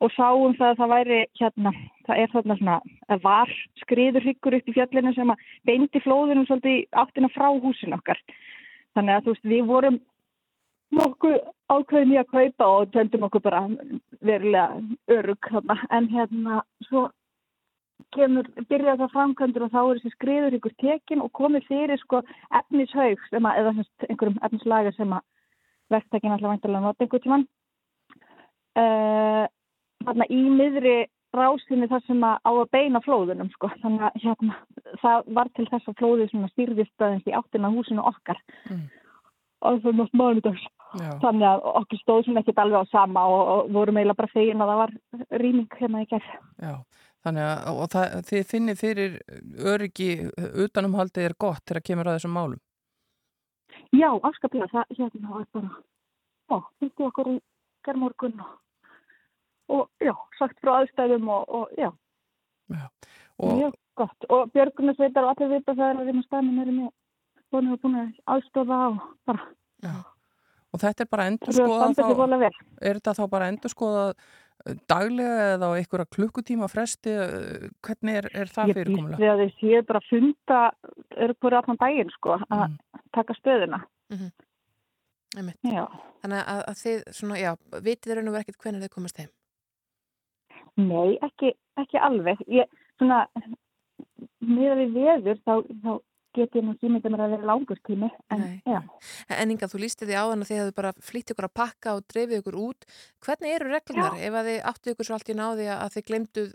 og sáum það að það væri hérna, það er þarna svona, var skriður hyggur upp í fjallinu sem að beindi flóðinu svolítið áttina frá húsin okkar. Þannig að þú veist, við vorum nokkuð ákveðin í að kaupa og töndum okkur bara verulega örug en hérna svo kemur, byrjaði það framkvæmdur og þá er þessi skriður ykkur tekin og komið fyrir sko efnishaug eða einhverjum efnislaga sem að verktakinn alltaf væntalega nota einhvern tímann. Uh, þarna í miðri rásinni þar sem að á að beina flóðunum sko, þannig að hérna það var til þess að flóðið svona stýrðist aðeins í áttina húsinu okkar. Mm. Nátt mánudags Já. þannig að okkur stóð svona ekkert alveg á sama og, og vorum eiginlega bara fegin að það var rýming hérna í gerð Já, þannig að það, þið finnir fyrir öryggi utanumhaldið er gott þegar kemur að þessum málum. Já, afskaplega, það hérna var bara, já, hitti okkur í gerðmorgun og, og já, sagt frá aðstæðum og, og já, Og, mjög gott. Og björgunarsveitar og allir vita það er að við með stæðnum erum með, búin að búin að aðstofa og bara, og þetta er bara endur það er er þetta þá bara endur skoðað daglega eða á einhverja klukkutíma fresti, eh, hvernig er, er það Ég býst við að þeir séu bara að funda, eru hverju allan daginn sko, að Mm. taka stöðuna. Mhm. Einmitt. Já. Þannig að, að þið, svona, já, vitið raun og verið ekkert hvernig þið komast heim? Nei, ekki, ekki alveg. Ég, svona, miða við veður, þá, þá get ég nú ekki myndið mér að vera langur tími. En, já. En Inga, þú lísti því áðan að þið hefðu bara flýtt ykkur að pakka og dreifið ykkur út. Hvernig eru reglunar ef að þið áttu ykkur svo allt í náði að þið glemduð,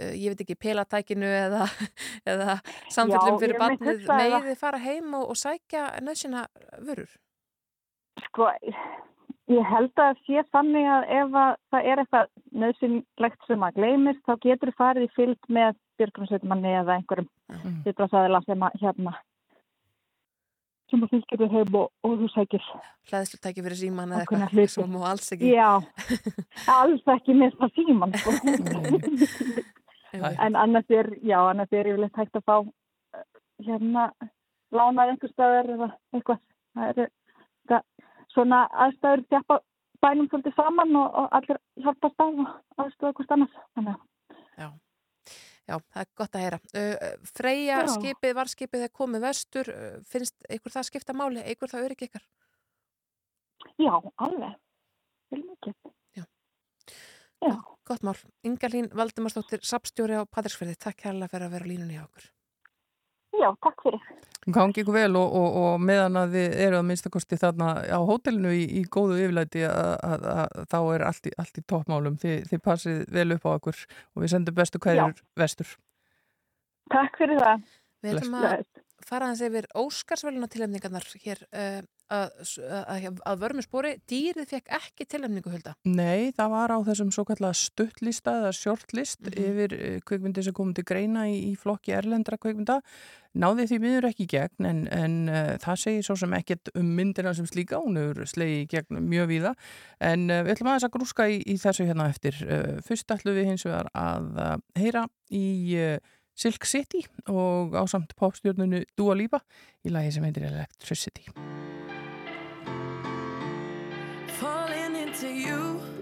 uh, ég veit ekki, pelatækinu eða, eða samfellum Já, fyrir barnið, megið þið fara heim og, og sækja nöðsina vörur? Sko, ég held að sé þannig að ef að það er eitthvað nöðsynlegt sem að gleymist, þá getur farið í fylg með björgunarsveitumanni eða einhverjum viðbrásæðila sem að hérna sem að fylgir þér heim og, og þú sækir Hlæðslu tæki fyrir síman eða eitthvað hluti. sem má alls ekki. Já, alls ekki með það síman sko. en annars er, já, annars er yfirleitt hægt að fá hérna lánað einhver staðar eða eitthvað. Það er það, svona aðstæður bænum svolítið saman og, og allir hjálpa stað og aðstöða hvort annars. Þannig að Já, það er gott að heyra. Uh, Freyja Já. skipið, var skipið þegar komið vestur, uh, finnst ykkur það skipta máli, ykkur það örygg ykkar? já, alveg. Vel mikið. Gott mál. Ingalín Valdimarsdóttir, sapstjóri á Patrísfjörði, takk kærlega fyrir að vera á línunni hjá okkur. Já, takk fyrir. Gangi ykkur vel og, og, og meðan að þið eru að minnstakosti þarna á hótelinu í, í góðu yfirlæti að, að, að þá er allt í, allt í toppmálum. Þið, þið passið vel upp á okkur og við sendum bestu kæður vestur. Takk fyrir það. Við ætlum að fara aðeins yfir Óskarsvöluna tilhemningarnar hér uh, að, að, að vörmu spori. Dýrið fekk ekki tilhemningu hulda. Nei, það var á þessum svo kallega stuttlista eða shortlist Mhm. yfir eh, kvikmyndi sem komið til greina í, í flokki erlendra kvikmynda. Náði því miður ekki gegn en, en uh, það segir svo sem ekkert um myndina sem slíka, hún hefur slegið gegn mjög víða. En uh, við ætlum aðeins að grúska í, í þessu hérna eftir. Uh, fyrst ætlum við hins vegar að heyra í Silk City og ásamt popstjórnunu Dua Lipa í lagi sem heitir Electricity. to you.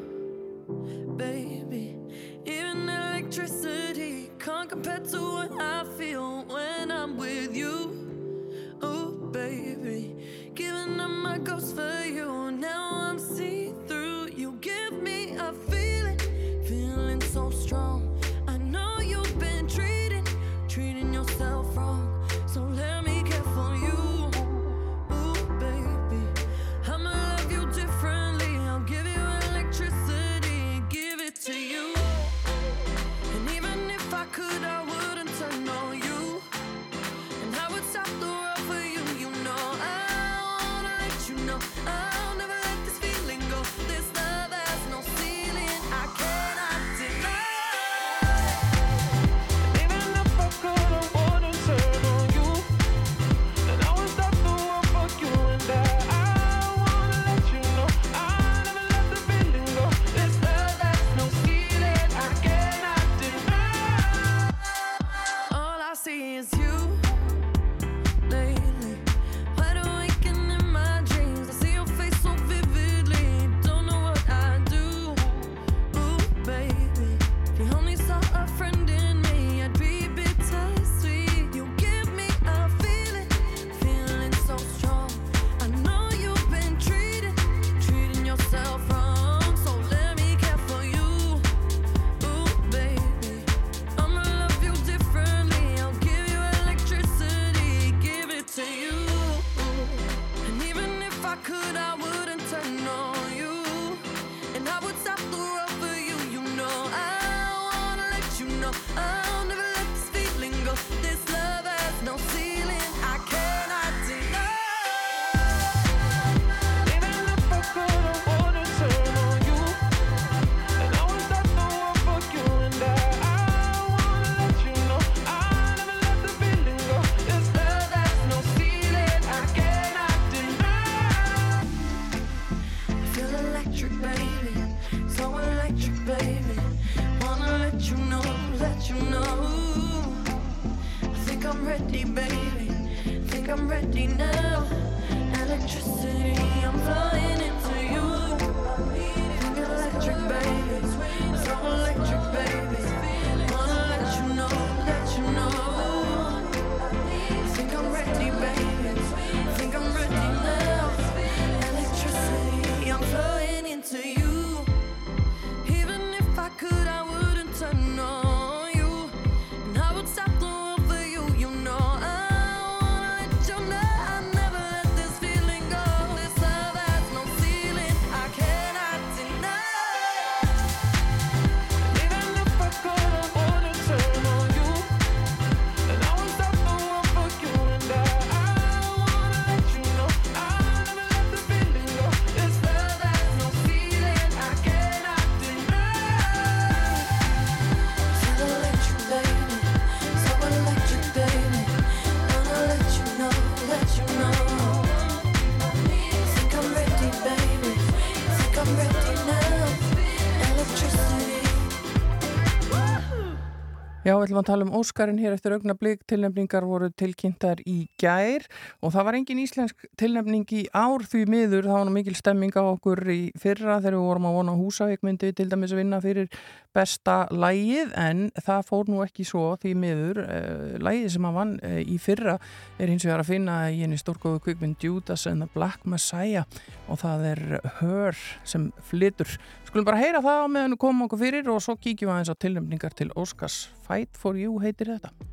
ætlum að tala um Óskarinn hér eftir augnablík. Tilnefningar voru tilkynntar í gær og það var engin íslensk tilnefning í ár því miður. Það var nú mikil stemming á okkur í fyrra þegar við vorum að vona húsaveikmyndi til dæmis að vinna fyrir besta lægið en það fór nú ekki svo því miður. Eh, lægið sem að vann eh, í fyrra er hins vegar að finna í einu stórgóðu kvikmynd Judas and the Black Messiah og það er Hör sem flytur Skulum bara heyra það á meðan við komum okkur fyrir og svo kíkjum við aðeins á tilnefningar til Óskars. Fight for you heitir þetta.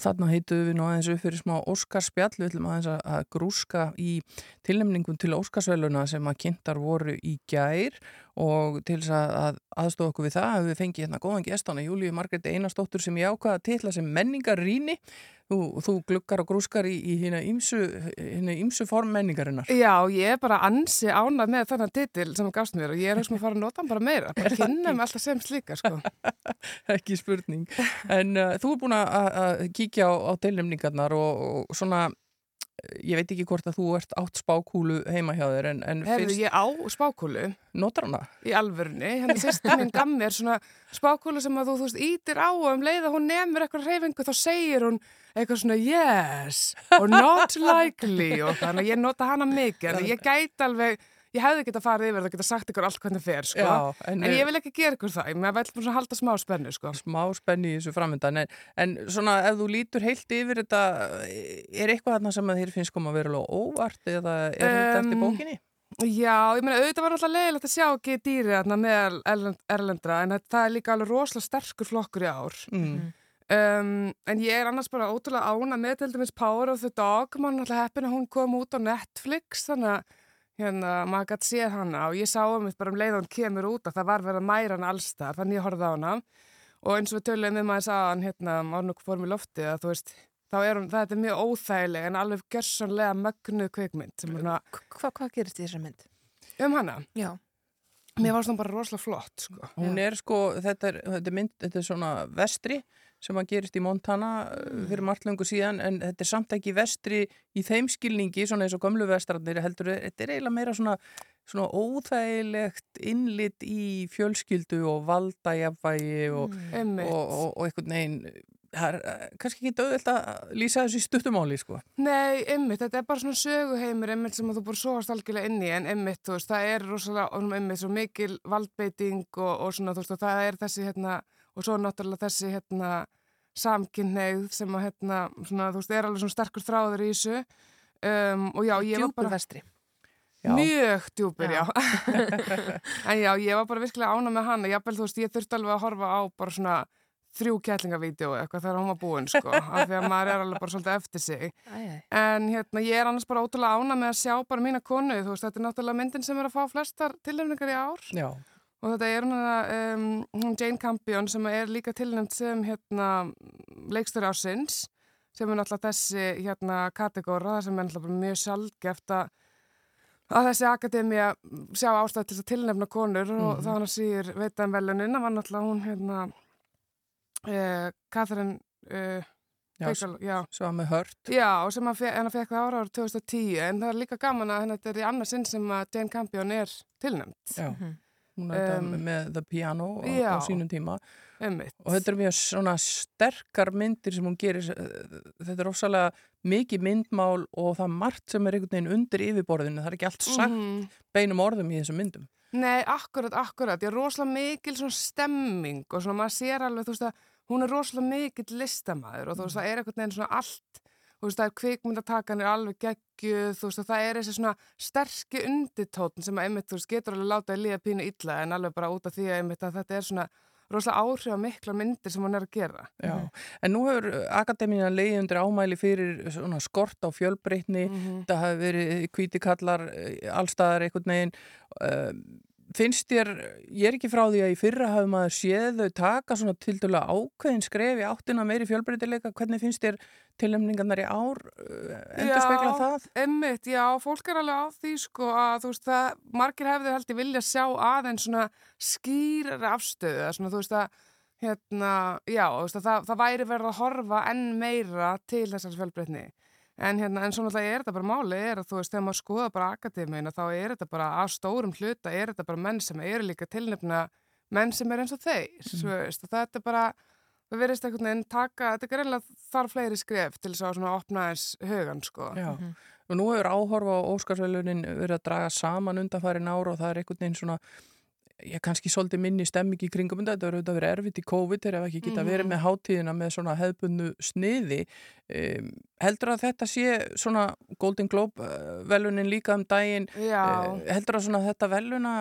þarna heituðu við nú aðeins upp fyrir smá Óskarspjall, við ætlum aðeins að grúska í tilnefningum til Óskarsvæluna sem að kynntar voru í gær og til þess að aðstofa okkur við það hefur við fengið hérna góðan gestána Júliu Margreti Einarstóttur sem ég ákvaða til þess að menningar rýni þú, þú glukkar og grúskar í, í hérna ímsu, ímsu form menningarinnar. Já, ég er bara ansi ánað með þannan titil sem gafst mér og ég er hans með að fara að nota hann bara meira. Bara kynna með alltaf sem slíka sko. Ekki spurning. En uh, þú er búin að kíkja á, á deilnefningarnar og, og svona ég veit ekki hvort að þú ert átt spákúlu heima hjá þér en, en Herðu, ég á spákúlu. Notar hana? Í alvörunni. Hérna sýstir minn gaf mér svona spákúlu sem að þú, þú veist, ítir á og um leið að hún nefnir eitthvað reyfingu þá segir hún eitthvað svona yes or not likely og þannig að ég nota hana mikið. Að ég gæti alveg, ég hefði getað farið yfir það og getað sagt ykkur allt hvernig fer, sko. Já, en, en- ég vil ekki gera ykkur það. Ég vil bara halda smá spennu, sko. Smá spenni í þessu framöndan en, en svona ef þú lítur heilt yfir þetta er eitthvað þarna sem að þér finnst koma verulega óvart eða er þetta eftir Um, bókinni? Já, ég meina auðvitað var alltaf leiðilegt að sjá ekki dýri þarna meðal erlend, erlendra en það það er líka alveg rosalega sterkur flokkur í ár. Mm. Um, en ég er annars bara ótrúlega ána með til dæmis Power of the Dog, mann alltaf heppin að hún kom út á Netflix þannig að hérna, maður gæti séð hana og ég sá um þetta bara um leið að hún kemur út að það var verið að mæra hana allstar, þannig ég horfði á hana og eins og við töluðum um að sagðan hérna, árnum fórum í lofti að þú veist þá er hún, þetta er mjög óþægileg en alveg gjörsanlega mögnuð kveikmynd sem er Hva, Hvað gerist í þessar mynd? um hana? Já. Mér varst hún bara rosalega flott sko. Hún er sko, þetta er, þetta er mynd, þetta er svona vestri sem að gerist í Montana mm. fyrir margt löngu síðan en þetta er samt ekki vestri í þeim skilningi svona eins og gömlu vestrarnir heldur, þetta er eiginlega meira svona, svona óþægilegt innlit í fjölskyldu og valdajafvægi og, Mm. og, og, og einhvern veginn það er eh, kannski ekki döðvilt að lýsa þessu í stuttumáli sko. Nei, ymmit, þetta er bara svona söguheimur ymmit sem þú bara sóast algjörlega inn í en ymmit, þú veist, það er rosalega ymmit svo mikil valdbeiting og, og svona, þú veist, það er þessi hérna, og svo náttúrulega þessi hérna samkynneið sem að hérna, svona, þú veist, er alveg svona sterkur þráður í þessu um, og já, ég var Djúpur bara vestri. Já. Mjög djúpur, já. Já. en já, ég var bara virkilega ána með hann og jábel, þú veist, ég þurfti alveg að horfa á bara svona þrjú kætlingavídeó eitthvað þegar hún var búin, sko, af því að maður er alveg bara svolítið eftir sig. En hérna, ég er annars bara ótrúlega ána með að sjá bara mína konu, þú veist, þetta er náttúrulega myndin sem er að fá flestar tilnefningar í ár Já. Og þetta er hún, um, hún Jane Campion sem er líka tilnefnd sem hérna leikstur ásins sem er náttúrulega þessi hérna kategóra sem er náttúrulega bara mjög sjálfgeft að að þessi akademía sjá ástæð til að tilnefna konur og Mhm. hann að síður veitan velunin það var náttúrulega hún hérna uh, Catherine uh, Já, Baker, já. svo að með hört. Já, og sem að hennar fekk það ára ára 2010 en það er líka gaman að þetta er í annað sinn sem að Jane Campion er tilnæmt. Já, hún er Um, með The Piano á, já. á sínum tíma Einmitt. og þetta er mjög svona sterkar myndir sem hún gerir þetta er ofsalega mikið myndmál og það er margt sem er einhvern veginn undir yfirborðinu, það er ekki allt sagt Mhm. beinum orðum í þessum myndum Nei, akkurat, akkurat. Ég er rosalega mikil svona stemming og svona maður sér alveg, þú veist að hún er rosalega mikil listamæður og þú veist það er einhvern veginn svona allt, þú veist það er kvikmyndatakan er alveg geggjuð, þú veist að það er þessi svona sterski undirtótn sem að einmitt, þú veist, getur alveg látað að líða pínu illa en alveg bara út af því að einmitt að þetta er svona rosalega áhrif mikla myndir sem hún er að gera. Já, en nú hefur Akademíina leiði undir ámæli fyrir svona skort á fjölbreytni, Mhm. þetta hafi verið kvítikallar allstaðar einhvern veginn. Uh, finnst þér, ég er ekki frá því að í fyrra hafi maður séð þau taka svona til dæla ákveðin skref í áttina meiri fjölbreytileika, hvernig finnst þér tilnefningarnar í ár uh, endur spekla það? Einmitt, já, fólk er alveg á því sko að þú veist það, margir hefði held ég vilja sjá aðeins svona skýrari afstöðu, eða svona þú veist að hérna, já, þú veist að það, það væri verið að horfa enn meira til þessar fjölbreytni. En hérna, en svo náttúrulega er þetta bara máli, er að þú veist, þegar maður skoða bara akademíuna, þá er þetta bara að stórum hluta, er þetta bara menn sem eru líka tilnefna, menn sem er eins og þeir, Mm. þú veist, þetta er bara, það verðist einhvern veginn taka, þetta er greinlega þarf fleiri skref til þess að svona opna þess hugan, sko. Já, og nú hefur áhorfa á Óskarsveilunin verið að draga saman undanfærin ára og það er einhvern veginn svona ég kannski svolítið minni stemming í kringum þetta. Hefur auðvitað verið erfitt í COVID þegar ef ekki geta verið Mhm. með hátíðina með svona hefðbundu sniði. Um, heldur að þetta sé svona Golden Globe uh, velunin líka um daginn? Uh, heldur að svona þetta veluna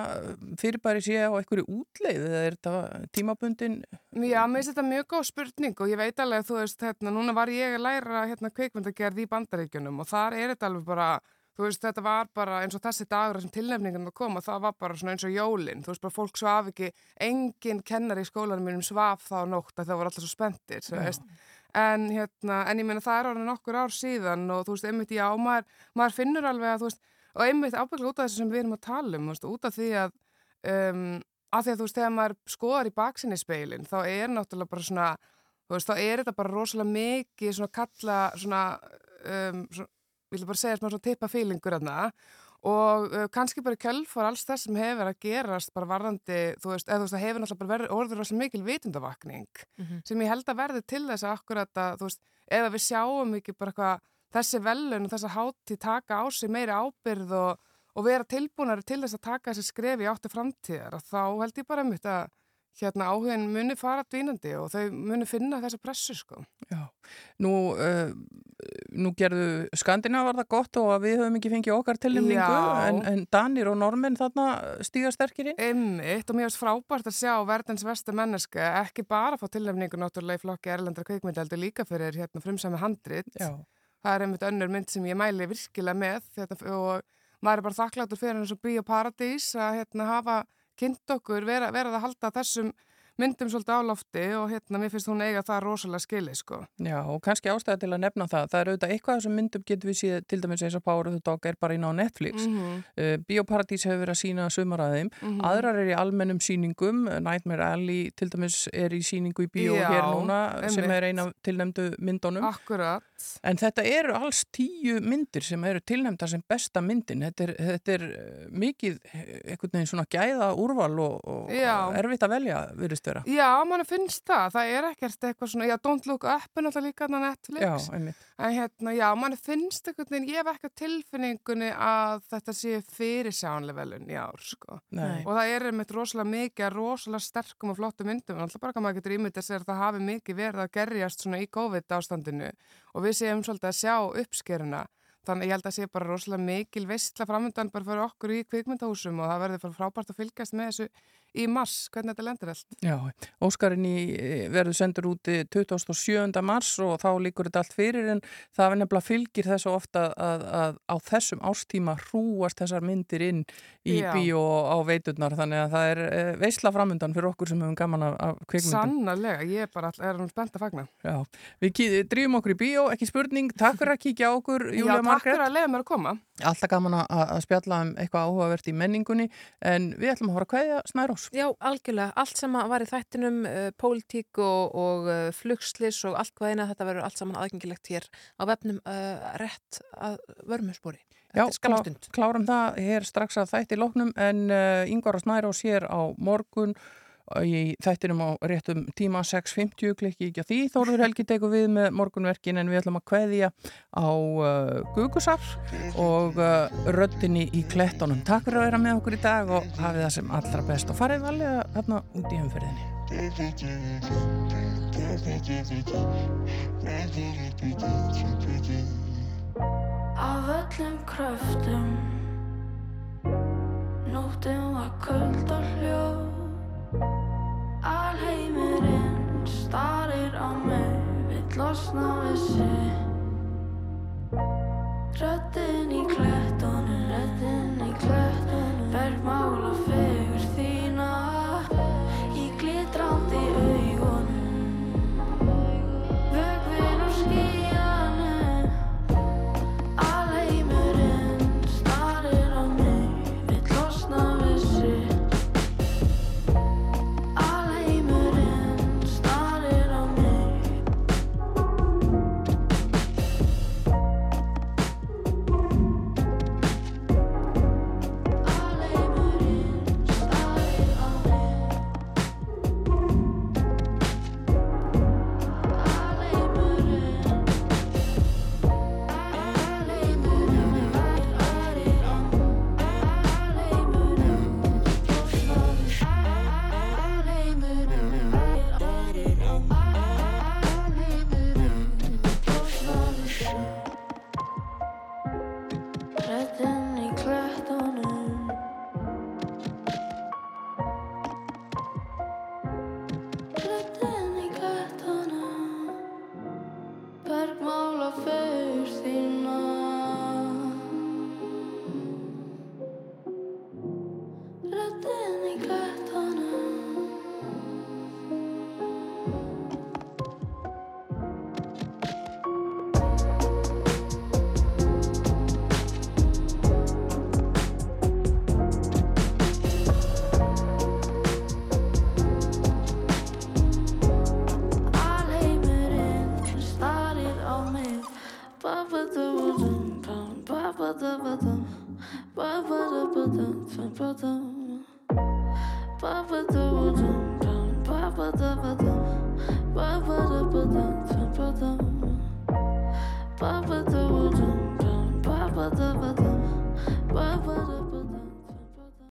fyrirbæri sé á einhverju útleið eða er þetta tímabundin? Já, mér finnst þetta mjög góð spurning og ég veit alveg að þú veist, hérna, núna var ég að læra hérna kveikmyndagerð í bandaríkjunum og þar er þetta alveg bara, þú veist, þetta var bara eins og þessi dagur sem tilnefningan að koma, það var bara svona eins og jólinn, þú veist, bara fólk svaf ekki, engin kennar í skólanum mínum svaf þá nótt að það voru alltaf svo veist, en, hérna, en ég meina það er orðin nokkur ár síðan og þú veist, einmitt, já, maður, maður finnur alveg að, þú veist, og einmitt ábygglega út af þessu sem við erum að tala um, veist, út af því að, um, að því að þú veist, þegar maður skoðar í baksinni speilin, þá er náttúrulega bara svona, þú veist, þá er þetta bara rosalega mikið svona kalla, svona, um, svona ég vil bara segja svona tippa fílingur aðna og uh, kannski bara kjölfar alls þess sem hefur að gerast bara varðandi, þú veist, eða þú veist, það hefur náttúrulega bara verið orður rosalega mikil vitundavakning Mhm. sem ég held að verði til þess að akkurat að, þú veist, ef við sjáum ekki bara eitthvað, þessi velun og þessa hátíð taka á sig meiri ábyrð og, og vera tilbúinari til þess að taka þessi skrefi átti framtíðar, að þá held ég bara mitt að hérna áhugin muni fara dvínandi og þau muni finna þessa pressu, sko. Já, nú, uh, nú gerðu Skandinavar það gott og við höfum ekki fengið okkar tilnefningu en, en Danir og Normenn þarna stíga sterkir inn. Einmitt og mér finnst frábært að sjá verðans versta menneska ekki bara fá tilnefningu náttúrulega í flokki erlendra kveikmynda heldur líka fyrir hérna frumsami handrit. Já. Það er einmitt önnur mynd sem ég mæli virkilega með hérna, og maður er bara þakkláttur fyrir eins og Bíóparadís að hérna hafa kynnt okkur, vera að halda þessum myndum svolítið á lofti og hérna mér finnst hún eiga það rosalega skili sko. Já, og kannski ástæða til að nefna það. Það er auðvitað eitthvað þessum myndum getur við síðan, til dæmis eins og Power of the Dog er bara inn á Netflix. Mhm. Uh, Bíóparadís hefur verið að sína sumaraðum. Mhm. Aðrar er í almennum síningum. Nightmare Alley til dæmis er í síningu í bíó Já, hér núna sem einmitt. er eina af tilnefndu myndunum. Akkurat. En þetta eru alls tíu myndir sem eru tilnefndar sem besta myndin. Þetta er, þetta er eh, mikið eh, einhvern veginn svona gæða úrval og, og erfitt að velja, virðist vera. Já, mann finnst það. Það er ekkert eitthvað svona, já, Don't Look Up er náttúrulega líka á Netflix. Já, einmitt. En hérna, já, mann finnst einhvern veginn, ég hef ekki tilfinningunni að þetta sé fyrirsjánlega velun í ár, sko. Nei. Og það er einmitt rosalega mikið, rosalega sterkum og flottum myndum. Alltaf bara maður getur ímyndið sér að það hafi mikið verið að gerjast svona í COVID ástandinu og við séum svolítið að sjá uppskeruna. Þannig ég held að sé bara rosalega mikil veistla framöndan bara fyrir okkur í kvikmyndahúsum og það verður frábært að fylgjast með þessu í mars, hvernig þetta lendir allt. Já, Óskarinn verður sendur út 27. mars og þá líkur þetta allt fyrir en það er nefnilega fylgir þessu ofta að, að á þessum ástíma hrúast þessar myndir inn í Já. bíó á veiturnar þannig að það er eh, veisla framundan fyrir okkur sem hefum gaman af, kvikmyndum. Sannarlega, ég er bara er spennt að fagna. Já, við drýjum okkur í bíó, ekki spurning, takk fyrir að kíkja okkur, Já, Júlia takk Margrét. fyrir að leiða mér að koma. Alltaf gaman að, að spjalla um eitthvað áhugavert í menningunni en við ætlum að Snærós. Já, algjörlega. Allt sem var í þættinum, uh, pólitík og, og uh, flugslis og allt hvað eina, þetta verður allt saman aðgengilegt hér á vefnum uh, rétt að vörmjöspori. Já, klá, klárum það hér strax að þætti loknum en Yngvar og Snærós hér á morgun uh, í þættinum á réttum tíma 6.50 klikki ekki á því. Þóruður Helgi tekur við með morgunverkin en við ætlum að kveðja á uh, Gugusar og uh, röddinni í klettunum. Takk fyrir að vera með okkur í dag og hafið það sem allra best. Og farið valega þarna út í umferðinni. Af öllum kröftum Nóttin var köld og hljó Alheimurinn starir á mig Vill losna við sig. Röddinn í klettunum Röddinn í klettunum Bergmála fegur þína